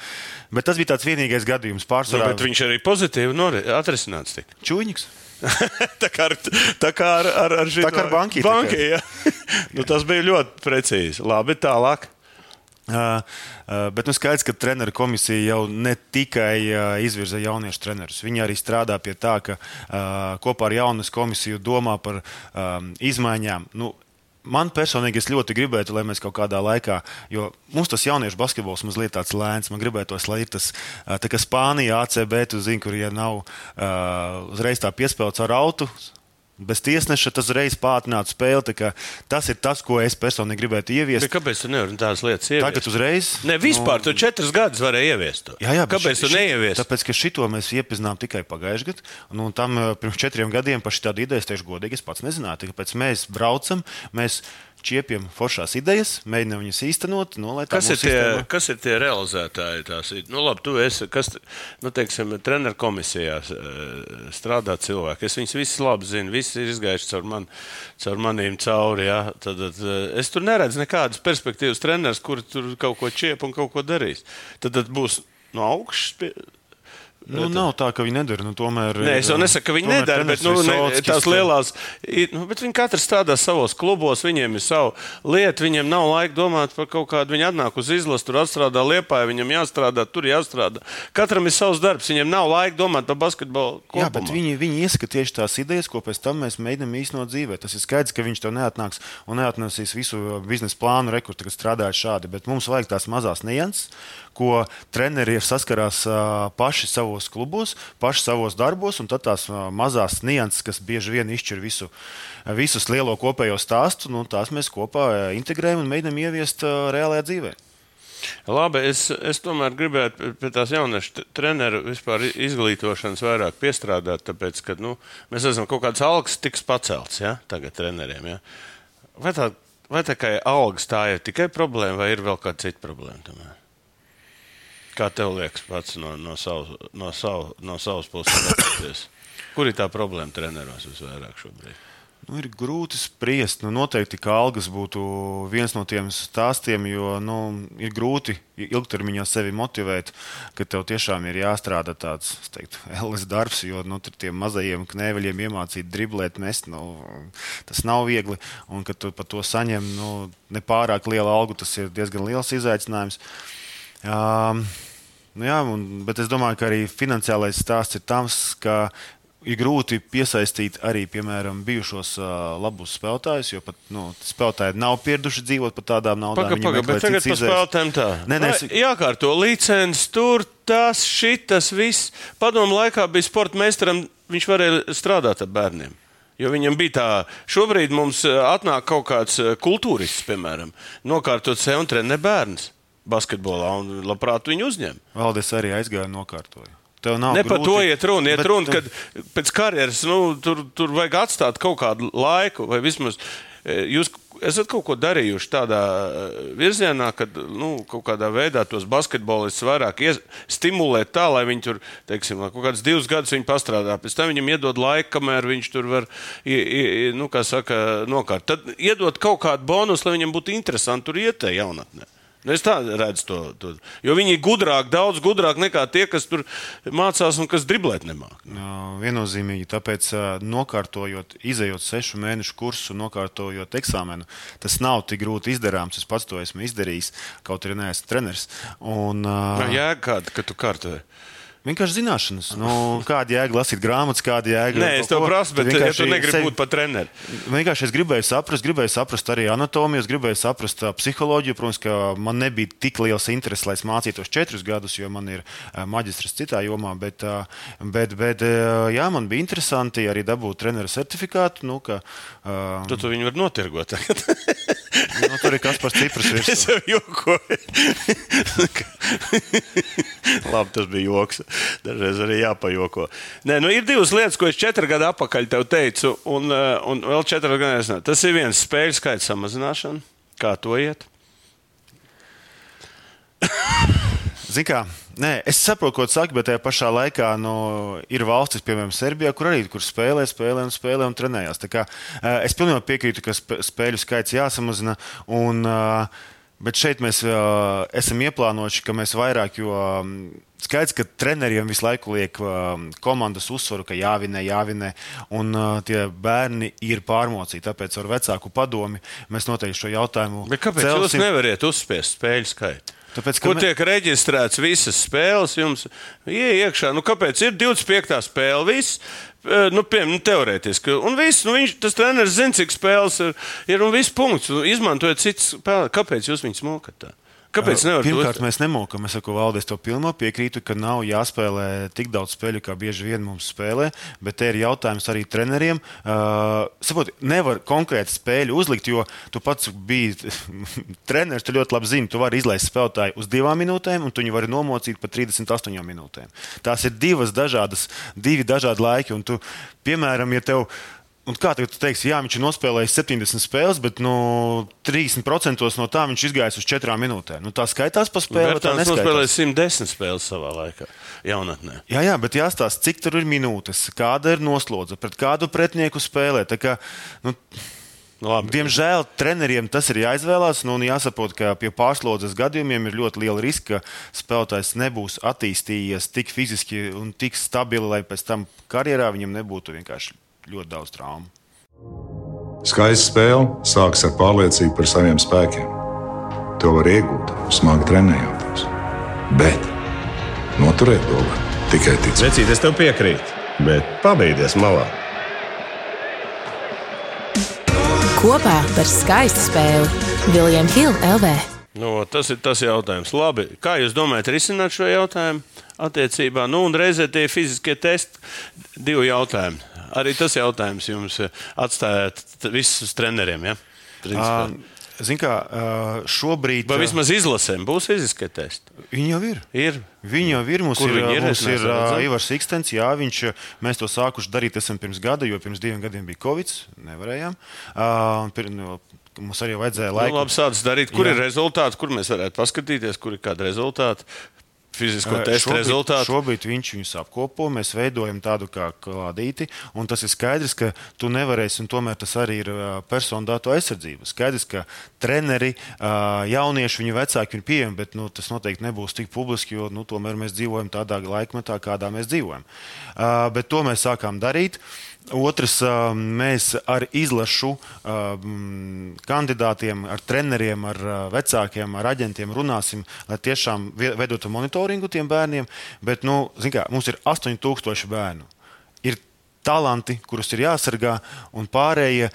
bet tas bija tāds vienīgais gadījums. Nu, Pārsvarā bet viņš arī pozitīvi atrisināts. Čūņiks. [laughs] tā kā ar, tā kā ar, ar, ar, šito- Tā kā ar banki, banki jā. nu, tas bija ļoti precīzi. Labi, tālāk. Uh, uh, bet nu, skaidrs, ka treneru komisija jau ne tikai uh, izvirza jauniešu trenerus. Viņi arī strādā pie tā, ka kopā ar jaunas komisiju domā par um, izmaiņām. Nu, Man personīgi es ļoti gribētu, lai mēs kaut kādā laikā, jo mums tas jauniešu basketbols mazliet tāds lēns, man gribētos, lai ir tas tā kā Spānija, ACB, tu zini, kur ja nav uh, uzreiz tā piespēlēts ar autu. Bez tiesneša tas reiz pātrinātu spēli. Tas ir tas, ko es personīgi gribētu ieviest. Bet kāpēc tu nevari tādas lietas ieviest? Tagad uzreiz. Ne, vispār, nu, tu četrus gadus varēji ieviest to. Jā, jā, Kāpēc ši- tu neieviesi? Tāpēc, ka šito mēs iepazinām tikai pagājušajā gadā. Nu, tam eh, pirms četriem gadiem par šādu ideju es tieši godīgi es pats nezināju. Tāpēc mēs braucam, mēs čiepjam foršās idejas, mēģinām viņas īstenot. Nu, Kas ir, tie, sistēma- kas ir tie realizētāji? Tās, ir? nu, labi, tu esi, kas, nu, teiksim, treneru komisijā eh, strādā cilvēki. Es viņus visus labi zinu, visi ir izgājuši caur, man, caur manīm cauri. Ja? Tad, tad, eh, es tur neredzu nekādas perspektīvas treneris, kur tur kaut ko čiep un kaut ko darīs. Tad, tad būs no augšas. Nu, nav tā, ka viņi nedara. Nu, tomēr, Nē, es jau nesaku, ka viņi nedara, bet nu, ne, tās lielās. Nu, bet viņi katrs strādā savos klubos, viņiem ir sava lieta, viņiem nav laika domāt par kaut kādu. Viņi atnāk uz izlases, tur atstrādā liepā, viņam jāstrādā, tur jāstrādā. Katram ir savs darbs, viņiem nav laika domāt par basketbolu. Jā, bet kopumā. viņi, viņi ieskata tieši tās idejas, ko pēc tam mēs mēģinām īstenot dzīvē. Tas ir skaidrs, ka viņš to neatnāks un neatnesīs visu biznesa plānu, rekursu, tagad strādājot šādi. Bet mums vajag tās mazās nianses, ko treneri saskarās paši savos klubos, paši savos darbos, un tās mazās nianses, kas bieži vien izšķir visu, visus lielo kopējo stāstu, nu, tās mēs kopā integrējam un mēģinām ieviest reālajā dzīvē. Labi, es, es tomēr gribētu pie- tās jauniešu treneru vispār izglītošanas vairāk piestrādāt, tāpēc, ka nu, mēs esam kaut kāds algas tiks pacelts ja, tagad treneriem. Ja. Vai tā, vai tā kā algas tā ir tikai problēma, vai ir vēl kāda cita problēma? Tomēr? Kā tev liekas pats no, no, savu, no, savu, no savas puses? skatoties? Kur ir tā problēma treneros visvairāk šobrīd? Nu, ir grūti spriest. Nu, noteikti, ka algas būtu viens no tiem stāstiem, jo nu, ir grūti ilgtermiņā sevi motivēt, ka tev tiešām ir jāstrādā tāds teiktu, LS darbs, jo nu, tiem mazajiem knēveļiem iemācīt driblēt, mest. Nu, tas nav viegli. Un, kad tu par to saņem nu, nepārāk lielu algu, tas ir diezgan liels izaicinājums. Um, Nu jā, un, bet es domāju, ka arī finansiālais stāsts ir tāds, ka ir grūti piesaistīt arī, piemēram, bijušos uh, labus spēlētājus, jo pat nu, spēlētāji nav pieraduši dzīvot par tādām naudām. Pagaid, pagaid, bet tagad par spēlētājiem tā. Nē, nē, es- Jākārto licences, tur tas, šitas, viss. Padomu laikā bija sporta meistaram, viņš varēja strādāt ar bērniem. Jo viņam bija tā, šobrīd mums atnāk kaut kāds kultūrists, piemēram, nokārtot sev un trenē bērns basketbolā, un labprāt viņu uzņem. Valdis arī aizgāja un nokārtoja. Tev nav Ne par grūti, to iet runa. Iet bet, runa, kad pēc karjeras nu, tur, tur vajag atstāt kaut kādu laiku, vai vismaz eh, jūs esat kaut ko darījuši tādā eh, virzienā, ka nu, kaut kādā veidā tos basketbolistus vairāk stimulēt tā, lai viņi tur, teiksim, kaut kādus divus gadus viņi pastrādā. Pēc tam viņam iedod laiku, kamēr viņš tur var, nu, kā saka, nokārt. Tad iedod kaut kādu bonusu, lai viņam būtu interesanti tur iet tajā jaunatnē. Nu, Es tā redzu to, to. Jo viņi ir gudrāki, daudz gudrāki nekā tie, kas tur mācās un kas driblēt nemāķi. Viennozīmīgi, tāpēc nokārtojot, izējot sešu mēnešu kursu, nokārtojot eksāmenu, tas nav tik grūti izdarāms. Es pats to esmu izdarījis, kaut arī neesmu treneris. Un, ā, Jā, kāda, ka tu kārtoji. Vienkārši zināšanas. Nu, kāda jēga lasīt grāmatas, kāda jēga. Nē, es tev prasu, bet Tad ja tu negribi sevi- būt par treneri. Vienkārši es gribēju saprast, gribēju saprast arī anatomiju, es gribēju saprast psiholoģiju. Protams, ka man nebija tik liels interesi, lai es mācītos četrus gadus, jo man ir maģistrs citā jomā. Bet, bet, bet jā, man bija interesanti arī dabūt treneru certifikātu. Nu, ka, ā, Tu, tu viņu vari notirgot. [laughs] nu, tur ir kas par Cipras es virsmu. jau jokoju. Labi, tas bija joks. Dažreiz arī jāpajoko. Nē, nu, ir divas lietas, ko es četru gadu atpakaļ tev teicu, un, eh, un vēl četras gadus. nezināju. Tas ir viens spēļu skaits samazināšana. Kā to iet? [laughs] Zini kā, nē, es saprotu, ko tu saki, bet tajā pašā laikā nu, ir valstis, piemēram, Serbijā, kur arī kur spēlē, spēlē un spēlē un trenējās. Tā Kā, es pilnībā piekrītu, ka sp- spēļu skaits jāsamazina. Un, bet šeit mēs eh, esam ieplānojuši, ka mēs vairāk, jo mm, skaidrs, ka treneriem visu laiku liek eh, komandas uzsvaru, ka jāvinē, jāvinē. Un eh, tie bērni ir pārmocīti. Tāpēc ar vecāku padomi mēs noteikti šo jautājumu Bet kāpēc jūs celsim. nevariet uzspiest spēļu skaitu? Tāpēc, Kur me- tiek reģistrēts visas spēles, jums ir iekšā. Nu, kāpēc ir 25. spēle? Viss, nu, piemēram, nu, teorētiski. Un viss, nu, viņš, tas treneris zina, cik spēles ir, ir un viss punkts. Un Izmantojiet citas spēles. Kāpēc jūs viņus mokat? tā? Kāpēc nevarat Pirmkārt, to mēs nemokam. Es saku, Valdis, to pilnībā piekrītu, ka nav jāspēlē tik daudz spēļu, kā bieži vien mums spēlē. Bet te ir jautājums arī treneriem. Uh, Saprot, nevar konkrēti spēļu uzlikt, jo tu pats biji [laughs] treneris. Tu ļoti labi zini, tu vari izlaist spēlētāju uz divām minūtēm, un tu viņu vari nomocīt par 38 minūtēm. Tās ir divas dažādas, divi dažādi laiki. Un tu, piemēram, ja tev Un kā tu teiksi, jā, viņš ir nospēlējis 70 spēles, bet nu, 30% no tā viņš izgājis uz 4 minūtēm. Nu, tā skaitās pa spēli. neskaitās? nospēlēja 110 spēles savā laikā, jaunatnē. Jā, jā, bet jāstāsta, cik tur ir minūtes, kāda ir noslodze, pret kādu pretinieku spēlē. Kā, nu, Labi. diemžēl treneriem tas ir jāizvēlās. Nu, jāsaprot, ka pie pārslodzes gadījumiem ir ļoti liela riska, ka spēlētājs nebūs attīstījies tik fiziski un tik stabili, lai pēc tam karjerā viņam nebūtu vienkārši ļoti daudz traumu. Skaista spēle sākas ar pārliecību par saviem spēkiem. To var iegūt, smagi trenējoties. Bet noturēt to var tikai ticēt. Vecīt, es tev piekrītu, bet pabeigties malā. Kopā par skaistu spēli Viljams Hilde LV. Nu, tas ir tas jautājums. Labi, kā jūs domājat, risināt šo jautājumu attiecībā? Nu, un reizē tie fiziskie testi, divi jautājumi. Arī tas jautājums jums eh, atstājāt visus treneriem. Ja? Principā. Ziniet, kā šobrīd Vai vismaz izlasēm būs fiziskie testi? viņi jau ir. Ir. Viņi jau ir. Mums Kur ir, ir? mums ir. Ivars Ikstens. Jā, viņš, mēs to sākuši darīt esam pirms gada, jo pirms diviem gadiem bija Covid. Nevarējām. Uh, pir, nu, mums arī vajadzēja Nu, laiku. labi, sācis darīt. Kur Jā. ir rezultāti, kur mēs varētu paskatīties, kur ir kādi rezultāti? Fizisko Uh, testu rezultāti. šobrīd viņš viņus apkopo. Mēs veidojam tādu kā klādīti. un Tas ir skaidrs, ka tu nevarēsi, un tomēr tas arī ir uh, personu datu aizsardzība. Skaidrs, ka treneri, uh, jaunieši, viņu vecāki ir pieejami, bet nu, tas noteikti nebūs tik publiski, jo nu, tomēr mēs dzīvojam tādā laikmetā, kādā mēs dzīvojam. Bet to mēs sākām darīt. Otrs, mēs ar izlašu kandidātiem, ar treneriem, ar vecākiem, ar aģentiem runāsim, lai tiešām veidotu monitoringu tiem bērniem. Bet, nu, kā, mums ir 8000 bērnu. Ir talanti, kurus ir jāsargā, un pārējie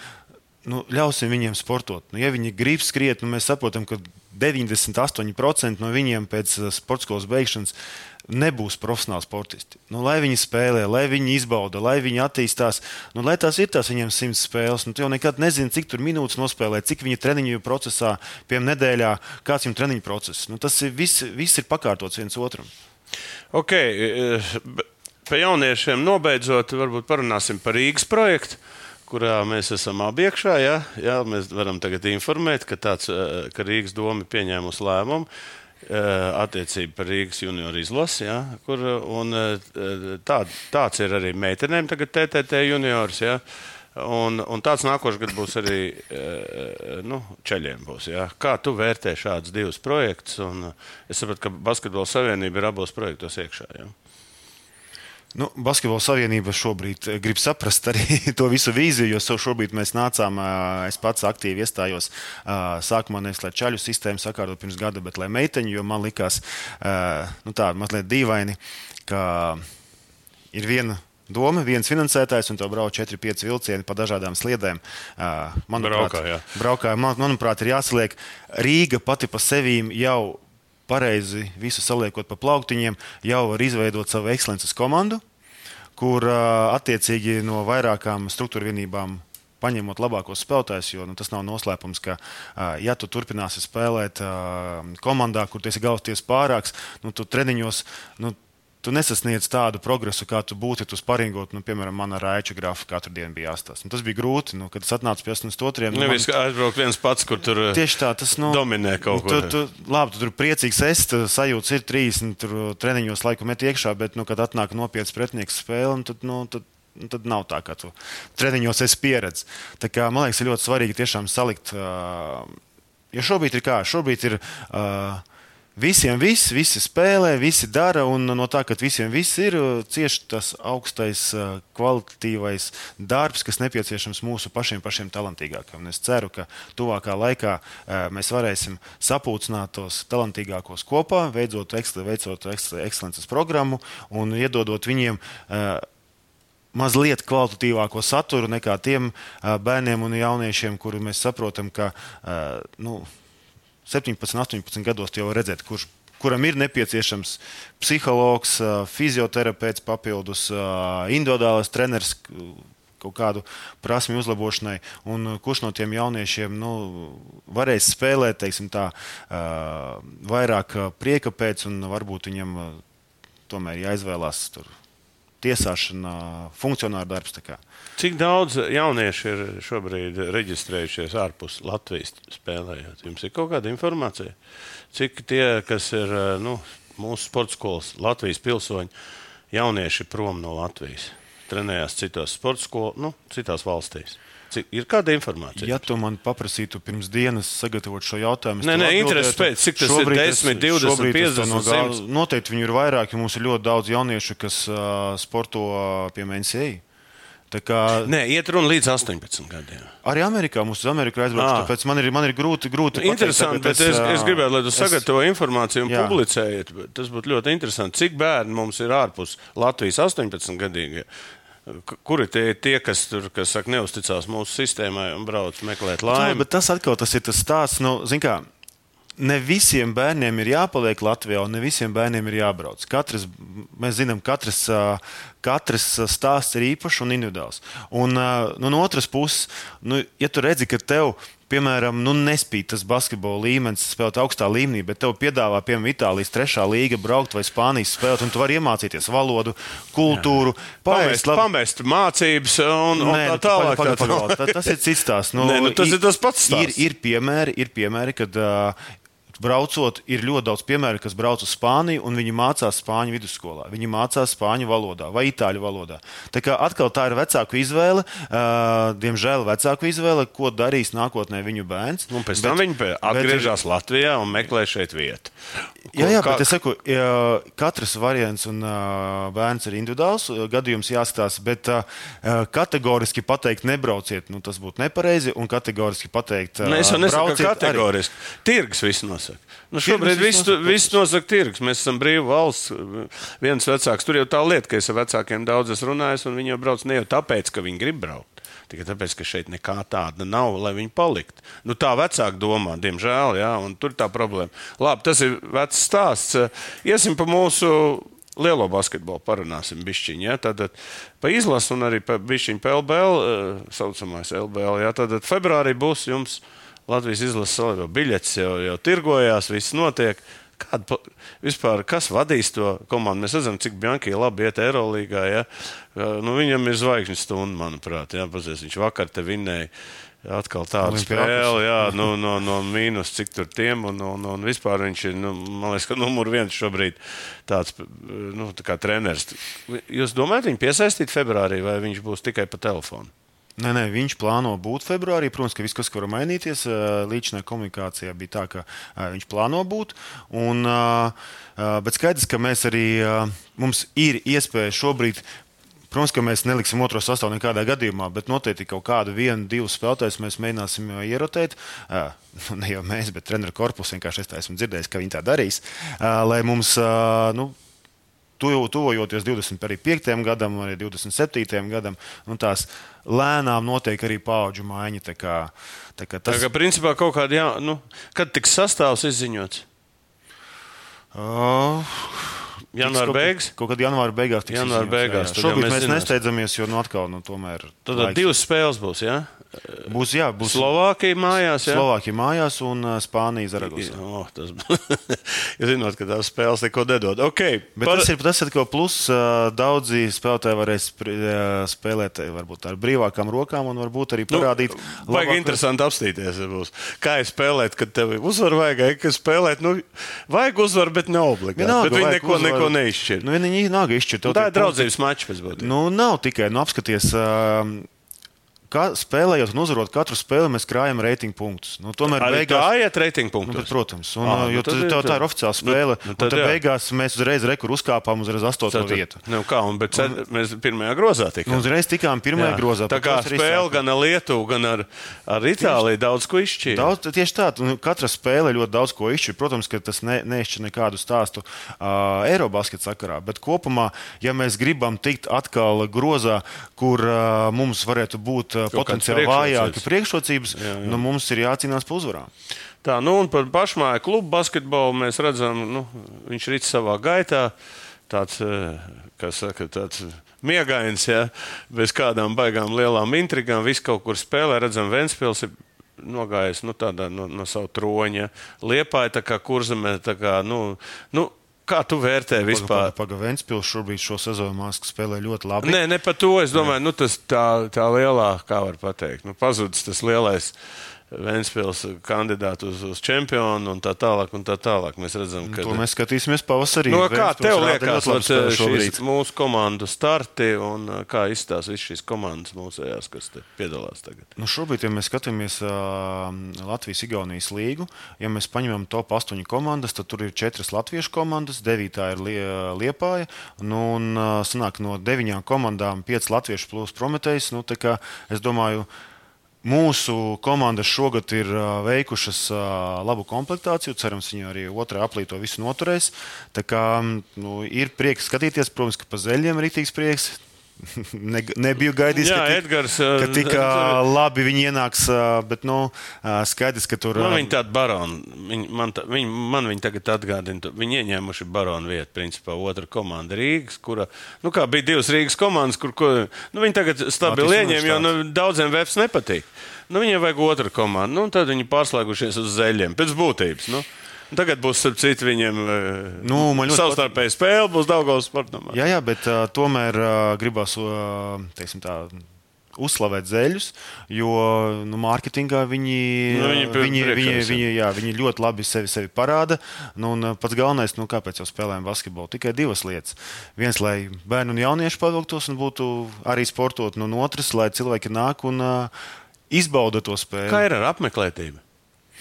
nu, ļausim viņiem sportot. Nu, ja viņi grib skriet, nu, mēs saprotam, ka 98% no viņiem pēc sporta skolas beigšanas nebūs profesionāli sportisti. Nu, lai viņi spēlē, lai viņi izbauda, lai viņi attīstās, nu, lai tās ir tās viņiem simts spēles. Nu, tu jau nekad nezini, cik tur minūtes nospēlē, cik viņi treniņu procesā, piemēram, nedēļā, kāds viņam treniņu process. Nu, tas ir viss, viss ir pakārtots viens otram. Ok, eh, par jauniešiem nobeidzot, varbūt parunāsim par Rīgas projektu. Kurā mēs esam abi iekšā. Ja? Jā, mēs varam tagad informēt, ka, tāds, eh, ka Rīgas doma ir pieņēmusi lēmumu eh, attiecībā par Rīgas junioru izlasi. Ja? Kur, un, eh, tā, tāds ir arī meitenēm, tagad TTT juniors. Ja? Un, un tāds nākošais gads būs arī eh, nu, ceļiem. Būs, ja? Kā tu vērtē šādus divus projektus? Un, eh, es saprotu, ka Basketbola savienība ir abos projektos iekšā. Ja? Nu, Basketbola savienība šobrīd eh, grib saprast arī [laughs] to visu vīziju, jo šobrīd mēs nācām, ā, es pats aktīvi iestājos ā, sākumā nevis lai čaļu sistēmu sakārtot pirms gada, bet lai meiteņu, jo man likās nu, tā mazliet dīvaini, ka ir viena. Doma, viens finansētājs, un to brauc 4-5 vilcieni pa dažādām sliedēm. Manuprāt, Braukā, jā. braukā, man, manuprāt, ir jāsaliek. Rīga pati par sevi jau pareizi visu saliekot pa plauktiņiem, jau var izveidot savu ekscelences komandu, kur attiecīgi no vairākām struktūra vienībām. Paņemot labākos spēlētājus, jo nu, tas nav noslēpums, ka, ja tu turpināsi spēlēt komandā, kur tu esi galvasties pārāks, nu, tu treniņos nu, tu nesasniedz tādu progresu, kā tu būtu, ja tu sparingot, nu, piemēram, man ar raiču grafu katru dienu bija jāstāsta. Nu, tas bija grūti, nu, kad es atnācu pie 82. Nu, Nevis aizbraukt viens pats, kur tur eh, Tieši tā, tas nu, dominē kaut ko. Tu, tu, labi, tu tur priecīgs esi, tu sajūta ir 30 tur treniņos laiku met iekšā, bet, nu, kad atnāk nopietns pretinieks spēle, tad, nu, tad, nu, tad nav tā, ka tu treniņos esi pieredzējis. Kā man liekas, ir ļoti svarīgi tiešām salikt. Uh, jo šobrīd ir kā? Šobrīd ir. Uh, Visiem viss, visi spēlē, visi dara, un no tā, ka visiem viss ir cieši tas augstais, kvalitatīvais darbs, kas nepieciešams mūsu pašiem, pašiem talantīgākajiem. Un es ceru, ka tuvākā laikā mēs varēsim sapulcināt tos talantīgākos kopā, veicot, veicot ekscelences programmu un iedodot viņiem mazliet kvalitatīvāko saturu nekā tiem bērniem un jauniešiem, kuri mēs saprotam, ka nu, 17, 18 gados jau redzēt, kurš, kuram ir nepieciešams psihologs, fizioterapeits, papildus individuālais treneris kaut kādu prasmu uzlabošanai, un kurš no tiem jauniešiem nu, varēs spēlēt teiksim, tā, vairāk prieka pēc, un varbūt viņam tomēr jāizvēlās tur tiesāšana, funkcionāra darbs. Cik daudz jauniešu ir šobrīd reģistrējušies ārpus Latvijas spēlējot? Jums ir kaut kāda informācija? Cik tie, kas ir nu, mūsu sporta skolas, Latvijas pilsoņi, jaunieši prom no Latvijas, trenējās citos sporta skolās, nu, citās valstīs? Cik, ir kāda informācija? Ja tu man paprasītu pirms dienas sagatavot šo jautājumu, tad nē, interesi pēc, cik tas ir 10, 20, 50, no gala, noteikti viņi ir vairāki. Mums ir ļoti daudz jauniešu, kas uh, sporto piemēram NCA. Kā... Nē, iet runa līdz 18 gadiem. Arī Amerikā mums uz Ameriku aizbraukt. Tāpēc man ir, man ir grūti. grūti interesanti, pateikt, bet es, es, es gribētu, lai tu sagatavo informāciju un jā. publicējiet. Tas būtu ļoti interesanti. Cik bērni mums ir ārpus Latvijas 18 gadīgi? Kuri tie ir tie, kas, tur, kas saka, neusticās mūsu sistēmai un brauc meklēt laimi? Bet tas atkal tas ir tas stāsts. Nu, kā, ne visiem bērniem ir jāpaliek Latvijā, un ne visiem bērniem ir jābrauc. Katrs, mēs zinām, katrs, katrs stāsts ir īpašs un individuāls. Un nu, no otras puses, nu, ja tu redzi, ka tev piemēram, nu, nespīd tas basketbola līmenis, spēlēt augstā līmenī, bet tev piedāvā, piemēram, Itālijas trešā līga braukt vai Spānijas spēlēt, un tu vari iemācīties valodu, kultūru, pamest, labi... pamest mācības un, un Nē, tā tālāk. Pagad, pagad, pagad, tas ir cits stāsts. Nu, Nē, nu, tas ir, ir tas pats stāsts. Ir, ir piemēri, ir piemēri kad uh, braucot, ir ļoti daudz piemēru, kas brauc uz Spāniju un viņi mācās spāņu vidusskolā. Viņi mācās spāņu valodā vai itāļu valodā. Tā kā atkal tā ir vecāku izvēle, uh, diemžēl vecāku izvēle, ko darīs nākotnē viņu bērns. Un pēc tam bet, viņi atgriežas bet, Latvijā un meklē šeit vietu. Jā, jā, bet es saku, katrs variants un bērns ir individuāls, gadījums jāskatās, bet kategoriski pateikt, nebrauciet, nu, tas būtu nepareizi, un kategoriski pateikt, ne, es nesaku kategoriski. Arī. Tirgs viss nos nosaka. Nu, šobrīd viss nosaka, nosaka tirgus. Mēs esam brīva valsts. Viens vecāks tur jau tā lieta, ka es ar vecākiem daudz esmu runājis, un viņi jau brauc ne jau tāpēc, ka viņi grib braukt. Tikai tāpēc, ka šeit nekā tāda nav, lai viņi paliktu. Nu, tā vecāki domā, diemžēl, jā, un tur tā problēma. Labi, tas ir vecs stāsts. Iesim pa mūsu lielo basketbolu parunāsim bišķiņu. Ja? Tad pa izlasu un arī pa bišķiņu PLBL, saucamais LBL. Ja? Tad februārī būs jums Latvijas izlases salīdzinājumā biļetes jau, jau tirgojās, viss notiek. Kāda vispār, kas vadīs to komandu? Mēs redzam, cik Bjanki labi iet Eirolandā. Ja? Nu, viņam ir zvaigžņu stunda, manuprāt. Ja? Pazies, viņš vakar te vinnēja. Atkal tāda spēle, jā, nu, no, no mīnus, cik tur tiem, un, un, un vispār viņš ir, nu, man liekas, ka numur viens šobrīd tāds, nu, tā treneris. Jūs domājat, viņu piesaistīt februārī, vai viņš būs tikai pa telefonu? Nē, nē, viņš plāno būt februārī. Protams, ka viss, kas var mainīties, līdzinājumā komunikācijā bija tā, ka viņš plāno būt. Un, bet skaidrs, ka mēs arī mums ir iespēja šobrīd Protams, ka mēs neliksim otro sastāvu nekādā gadījumā, bet noteikti kaut kādu vienu, divus spēlētājus mēs mēģināsim ierotēt. [laughs] Ne jau mēs, bet treneru korpusu vienkārši es esmu dzirdējis, ka viņi tā darīs. Lai mums nu, tuvojoties 25. gadam, arī 27. gadam, nu, tās lēnām notiek arī paudžu maiņa. Tā kā, tā kā tas... tā kā principā kaut kāda, jā, nu, kad tiks sastāvs izziņots? Uh, Janvāra beigas? Kaut kad janvāra beigās. Janvāra beigās. Jā, jā. Šobrīd mēs, mēs nesteidzamies, jo nu, atkal nu, tomēr. Tad divas spēles būs, jā? Ja? Būs, jā, būs Slovākija mājās. Jā? Slovākija mājās un Spānija Zaragosā. Oh, tas ir [laughs] zinot, ka tās spēles neko nedod. Okay, Bet par... tas ir tas, ka plus daudzi spēlētāji varēs spēlēt varbūt ar brīvākām rokām un varbūt arī nu, parādīt. Nu, vajag labāk... interesanti apstīties. Būs. Kā ir spēlēt, kad tev ir uzvar vajag, ka spēlēt, nu, vajag uzvar, bet ne obligāti. Vienalga, bet viņi neko, uzvar... neko neizšķir. Nu, viņi nāk izšķirt. Tā ir draudzības mačs pēc būtības. Nu, nav tikai, nu, apskaties. Uh, ka, spēlējot un uzvarot katru spēli, mēs krājam reitingu punktus. Nu, tomēr Arī beigās. tā iet reitingu Nu, punktos. bet, protams, un, Ah, ah, nu jo tad tā, ir tā, ir oficiāla spēle. Nu, Nu, tad tad, beigās mēs uzreiz rekur uzkāpām uz astoto Tad- vietu. Nu, kā, un, bet cer, mēs pirmajā grozā tikām. Nu, uzreiz tikām pirmajā Jā. grozā. Tā kā spēle gan ar Lietuvu, gan ar, ar Itāliju daudz ko izšķīra. Daudz, tieši tā, nu, katra spēle ļoti daudz ko izšķir. Protams, ka tas ne, neizšķir nekādu stāstu uh, Eirobasketa sakarā, bet kopumā, ja mēs gribam tikt atkal grozā, kur uh, mums varētu būt uh, potenciāli vājāki priekšrocības. priekšrocības, nu, mums ir jācīnās par uzvarām. Tā, nu, un par pašmāju klubu basketbolu mēs redzam, nu, viņš rīt savā gaitā. Tāds, eh, kā saka, tāds miegains, ja, bez kādām baigām lielām intrigām. Viss kaut kur spēlē, redzam, Ventspils ir nogājis nu, tādā, no, no savu troņa. Liepāja tā kā kurzemē, tā kā, nu, nu, kā tu vērtē vispār? Pagaidām, Ventspils šobrīd šo sezonu mākslas spēlē ļoti labi. Nē, ne par to. Es domāju, nu, tas tā, tā lielā, kā var teikt, nu, pazudis tas lielais Vēnspils kandidāts uz, uz čempionu un tā tālāk. Un tā tālāk. Mēs redzam, ka To mēs skatīsimies pavasarī. No, kā Ventspils tev liekas, šīs šobrīd. mūsu komandu starti un uh, kā izstāsta visas šīs komandas mūsējās, kas piedalās tagad? Nu, šobrīd, ja mēs skatāmies uh, Latvijas-Igaunijas līgu, ja mēs paņemam top 8 komandas, tad tur ir 4 latviešu komandas, 9 ir lie, Liepāja. Nu, un uh, sanāk, no 9 komandām 5 latviešu plus Prometējs. Nu, es domāju, Mūsu komandas šogad ir veikušas labu komplektāciju. Cerams, viņi arī otrā aplī to visu noturēs. Tā kā nu, ir prieks skatīties, protams, ka pa zeļiem ir rītīgs prieks. [laughs] Ne, nebiju gaidījis, Jā, ka, tik, Edgars, ka tik uh, labi viņi ienāks. uh, Bet nu, uh, skaidrs, ka tur Man viņa tāda barona, viņa, man, tā, viņa, man viņa tagad atgādina, viņi ieņēmuši baronu vietu, principā otra komanda Rīgas, kura, nu bija divas Rīgas komandas, kur, ko, nu viņi tagad stabili ieņēma, jo nu, daudziem webs nepatīk. Nu viņiem vajag otru komandu, nu tad viņi pārslēgušies uz zeļiem, pēc būtības. Nu. Tagad būs, starp citu, viņiem Nu, man ļoti savstarpēji spēle, būs Daugavas sportamā. Jā, jā, bet uh, tomēr uh, gribās uh, teiksim, tā, uzslavēt zeļus, jo nu, mārketingā viņi, Nu, viņi viņi, viņi, viņi, jā, viņi ļoti labi sevi, sevi parāda. Nu, pats galvenais, nu, kāpēc jau spēlējam basketbolu, tikai divas lietas. Viens, lai bērni un jaunieši pavilktos un būtu arī sportot, un otrs, lai cilvēki nāk un uh, izbauda to spēli. Kā ir ar apmeklētību?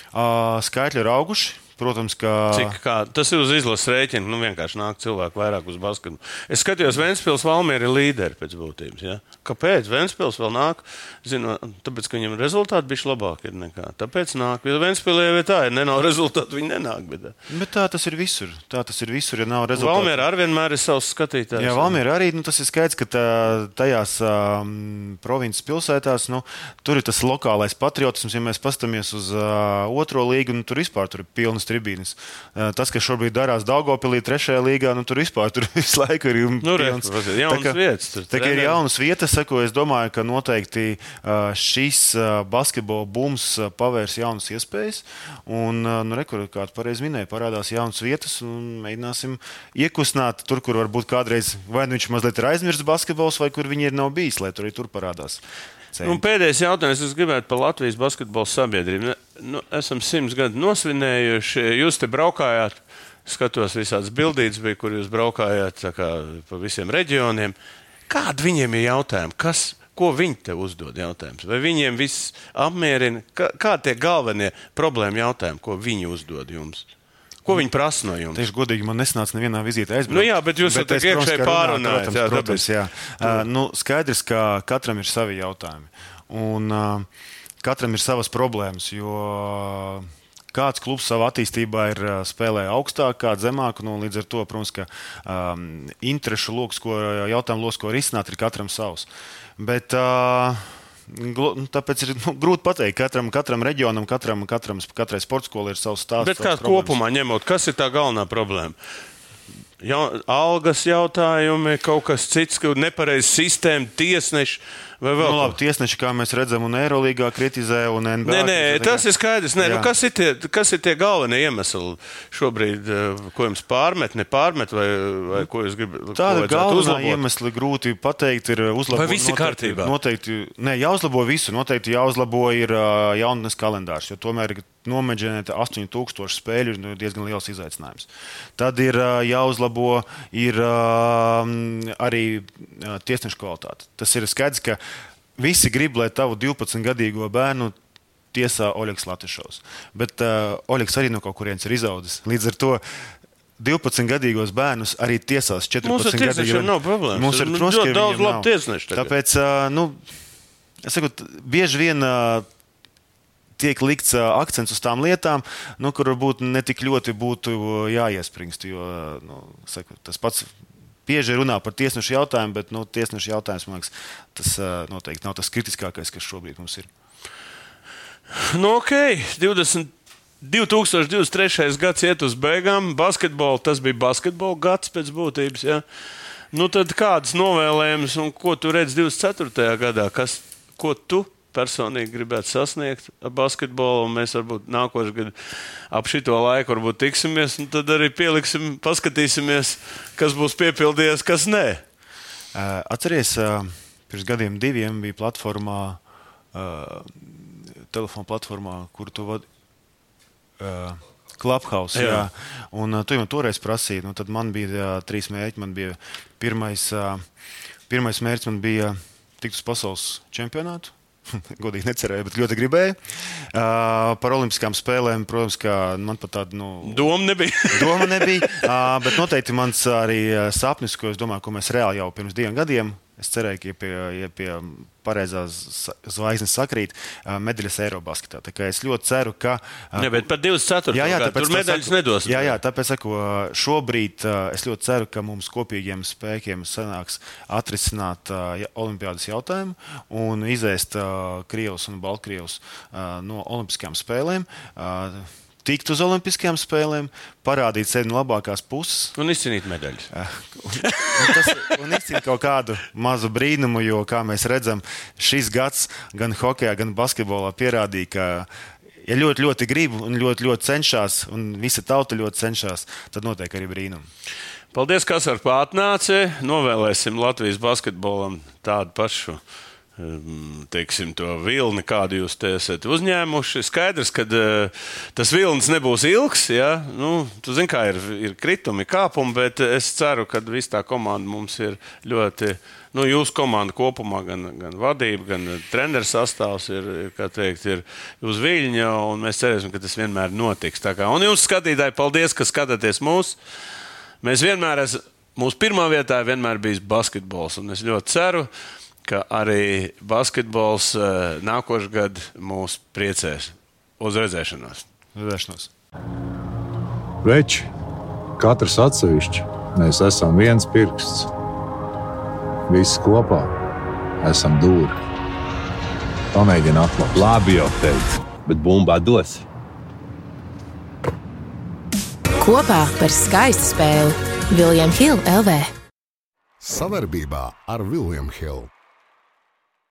Uh, skaitļi ir auguši. Protams, ka Cik, kā, tas ir uz izlases rēķina. Nu, vienkārši nāk cilvēki vairāk uz basketbolu. Es skatījos, Vēnspils Valmiera ir līderi pēc būtības. Ja? Kāpēc? Vēnspils vēl nāk. Zinu, tāpēc, ka viņam rezultāti bija labāki nekā. Tāpēc nāk. Jo Vēnspilē jau ir tā, ja nav rezultātu, viņi nenāk. Bet, Bet tā tas ir visur. Tā tas ir visur, ja nav rezultātu. Valmiera arī vienmēr ir savs skatītājs. Jā, Valmiera arī nu, tas ir skaidrs, ka tā, tajās um, provinces pilsētās nu, tur ir tas lokālais patriotisms. Ja mēs paskatāmies uz uh, otro līgu, nu, tur vispār tur ir pilnas tribīnes. Uh, tas, kas šobrīd darās Daugopilī, trešajā līgā, nu, tur vispār tur [laughs] visu laiku ir Nu, re, ir Tā kā- vietas, tur Tā kā ir jaunas vietas, saku, es domāju, ka noteikti šis basketbola bums pavērs jaunas iespējas. Un, nu, rekur, kā tu pareizi minēji, parādās jaunas vietas un mēģināsim iekustināt tur, kur varbūt kādreiz vai nu viņš mazliet ir aizmirsts basketbols, vai kur viņi ir nav bijis, lai tur arī tur parādās. Un Nu, pēdējais jautājums, es gribētu par Latvijas basketbola sabiedrību. Nu, esam simts gadu nosvinējuši. Jūs te braukājāt, skatos, visādas bildītas bija, kur jūs braukājāt kā, pa visiem reģioniem. Kādi viņiem ir jautājumi? Kas, ko viņi te uzdod? Jautājums? Vai viņiem viss apmierina? Kā, kā tie galvenie problēma jautājumi, ko viņi uzdod jums? Ko viņi prasa no jums? Tieši godīgi man nesanāca nevienā vizītē aizbraukt. Nu jā, bet jūs jau es, tā protams, iekšēji pārunājat, Protams, jā, protams, jā. Uh, nu, skaidrs, ka katram ir savi jautājumi. Un uh, katram ir savas problēmas. Jo, uh, Kāds klubs savā attīstībā ir spēlējis augstāk, kāds zemāk. Nu, līdz ar to, protams, ka um, interešu lokus, ko jautājumu lokus, ko risināt, ir katram savs. Bet, uh, Tāpēc ir nu, grūti pateikt, katram, katram reģionam, katram, katram, katrai sporta skolai ir savs stāsts. Bet kā kopumā ņemot, kas ir tā galvenā problēma? Ja, algas jautājumi, kaut kas cits, ka nepareiza sistēma, tiesneši vai vēl Nu, labi, tiesneši, kā mēs redzam, un Eirolandā kritizē, un NBA. Nē, nē, kritizē, tas ir skaidrs. Nē, nu, kas, ir tie, kas ir tie galvenie iemesli šobrīd, eh, ko jums pārmet, nepārmet, vai, vai ko jūs gribat? Tāda galvenā iemesla grūti pateikt, ir uzlabot. Vai viss ir kārtībā? Noteikti, nē, jāuzlabo visu. Noteikti jāuzlabo ir ā, jaunatnes kalendārs, jo tomēr nomedžinēt 8000 spēļu ir nu, diezgan liels izaicinājums. Tad ir jāuzlabo ir, arī tiesnešu kvalitāte. Tas ir skaidrs, ka visi grib, lai tavu 12-gadīgo bērnu tiesā Oļegs Latvijas. Bet uh, Oļegs arī no kaut kurienes ir izaudzis. Līdz ar to 12-gadīgos bērnus arī tiesās 14 Mums ar tiesnešiem nav problēmas. Mums ir protams, ļoti daudz labu tiesnešu. Tāpēc, uh, nu, es saku, bieži vien uh, tiek likts akcents uz tām lietām, nu, kur varbūt ne tik ļoti būtu jāiespringst. Jo, nu, saku, tas pats bieži runā par tiesnešu jautājumu, bet nu, tiesnešu jautājums, man liekas, tas noteikti nav tas kritiskākais, kas šobrīd mums ir. Nu, ok, 20. 2023. gads iet uz beigām. Basketbolu, tas bija basketbola gads pēc būtības. Ja? Nu, tad kādas novēlējumus un ko tu redzi 24. gadā? Kas, ko tu personīgi gribētu sasniegt ar basketbolu? Mēs varbūt nākošais gads ap šito laiku varbūt tiksimies, un tad arī pieliksim, paskatīsimies, kas būs piepildījies, kas nē. Atceries, uh, pirms gadiem diviem bija platformā, telefona platformā, kur tu vadi. Clubhouse. Jā. Jā. Un uh, tu jau toreiz prasīji, nu, tad man bija uh, trīs mērķi. Man bija pirmais, uh, pirmais mērķis, man bija tikt uz pasaules čempionātu. [laughs] Godīgi necerēju, bet ļoti gribēju. Uh, par Olimpiskām spēlēm, protams, man pat tāda nu, Doma nebija. [laughs] Doma nebija, ā, bet noteikti mans arī sapnis, ko es domāju, ko mēs reāli jau pirms diviem gadiem. Es cerēju, ka ja pie, ja pie pareizās zvaigznes sakrīt medaļas Eirobasketā. Es ļoti ceru, ka. ā, Ne, bet par 24. Jā, jā, tāpēc tur medaļas nedos. Jā, jā, tāpēc saku, šobrīd es ļoti ceru, ka mums kopīgiem spēkiem sanāks atrisināt olimpiādas jautājumu un izēst Krievus un Baltkrievus no Olimpiskajām spēlēm. Tikt uz Olimpiskajām spēlēm, parādīt sevi no labākās puses. Un izcīnīt medaļas. [laughs] Un tas un izcīnīt kaut kādu mazu brīnumu, jo, kā mēs redzam, šis gads gan hokeja, gan basketbolā pierādīja, ka, ja ļoti, ļoti grib un ļoti, ļoti cenšas, un visa tauta ļoti cenšas, tad notiek arī brīnumi. Paldies, kas ar pārtnāci. Novēlēsim Latvijas basketbolam tādu pašu. Um, Teiksim, to vilni, kādu jūs te esat uzņēmuši. Skaidrs, ka uh, tas vilnis nebūs ilgs. Ja? Nu, tu zini, kā ir, ir kritumi, kāpumi, bet es ceru, ka viss tā komanda mums ir ļoti. Nu, jūsu komanda kopumā, gan, gan vadība, gan treneris sastāvs ir, ir, teikt, ir uz viļņa, mēs cerēsim, ka tas vienmēr notiks. Kā- Un jums, skatītāji, paldies, ka skatāties mūsu! Mēs vienmēr esam, mūsu pirmā vietā vienmēr bijis basketbols. Un es ļoti ceru, ka arī basketbols eh, nākošais gads mūs priecēs. Uz redzēšanos! Redzēšanos! Veči, katrs atsevišķi, mēs esam viens pirksts. Visi kopā esam dūri. Pamēģini atklāt. Labi jau teicu, bet bumbā dos. Kopā par skaistu spēli Viljams Hilde LV. Savarbībā ar Vilniņu Hildu.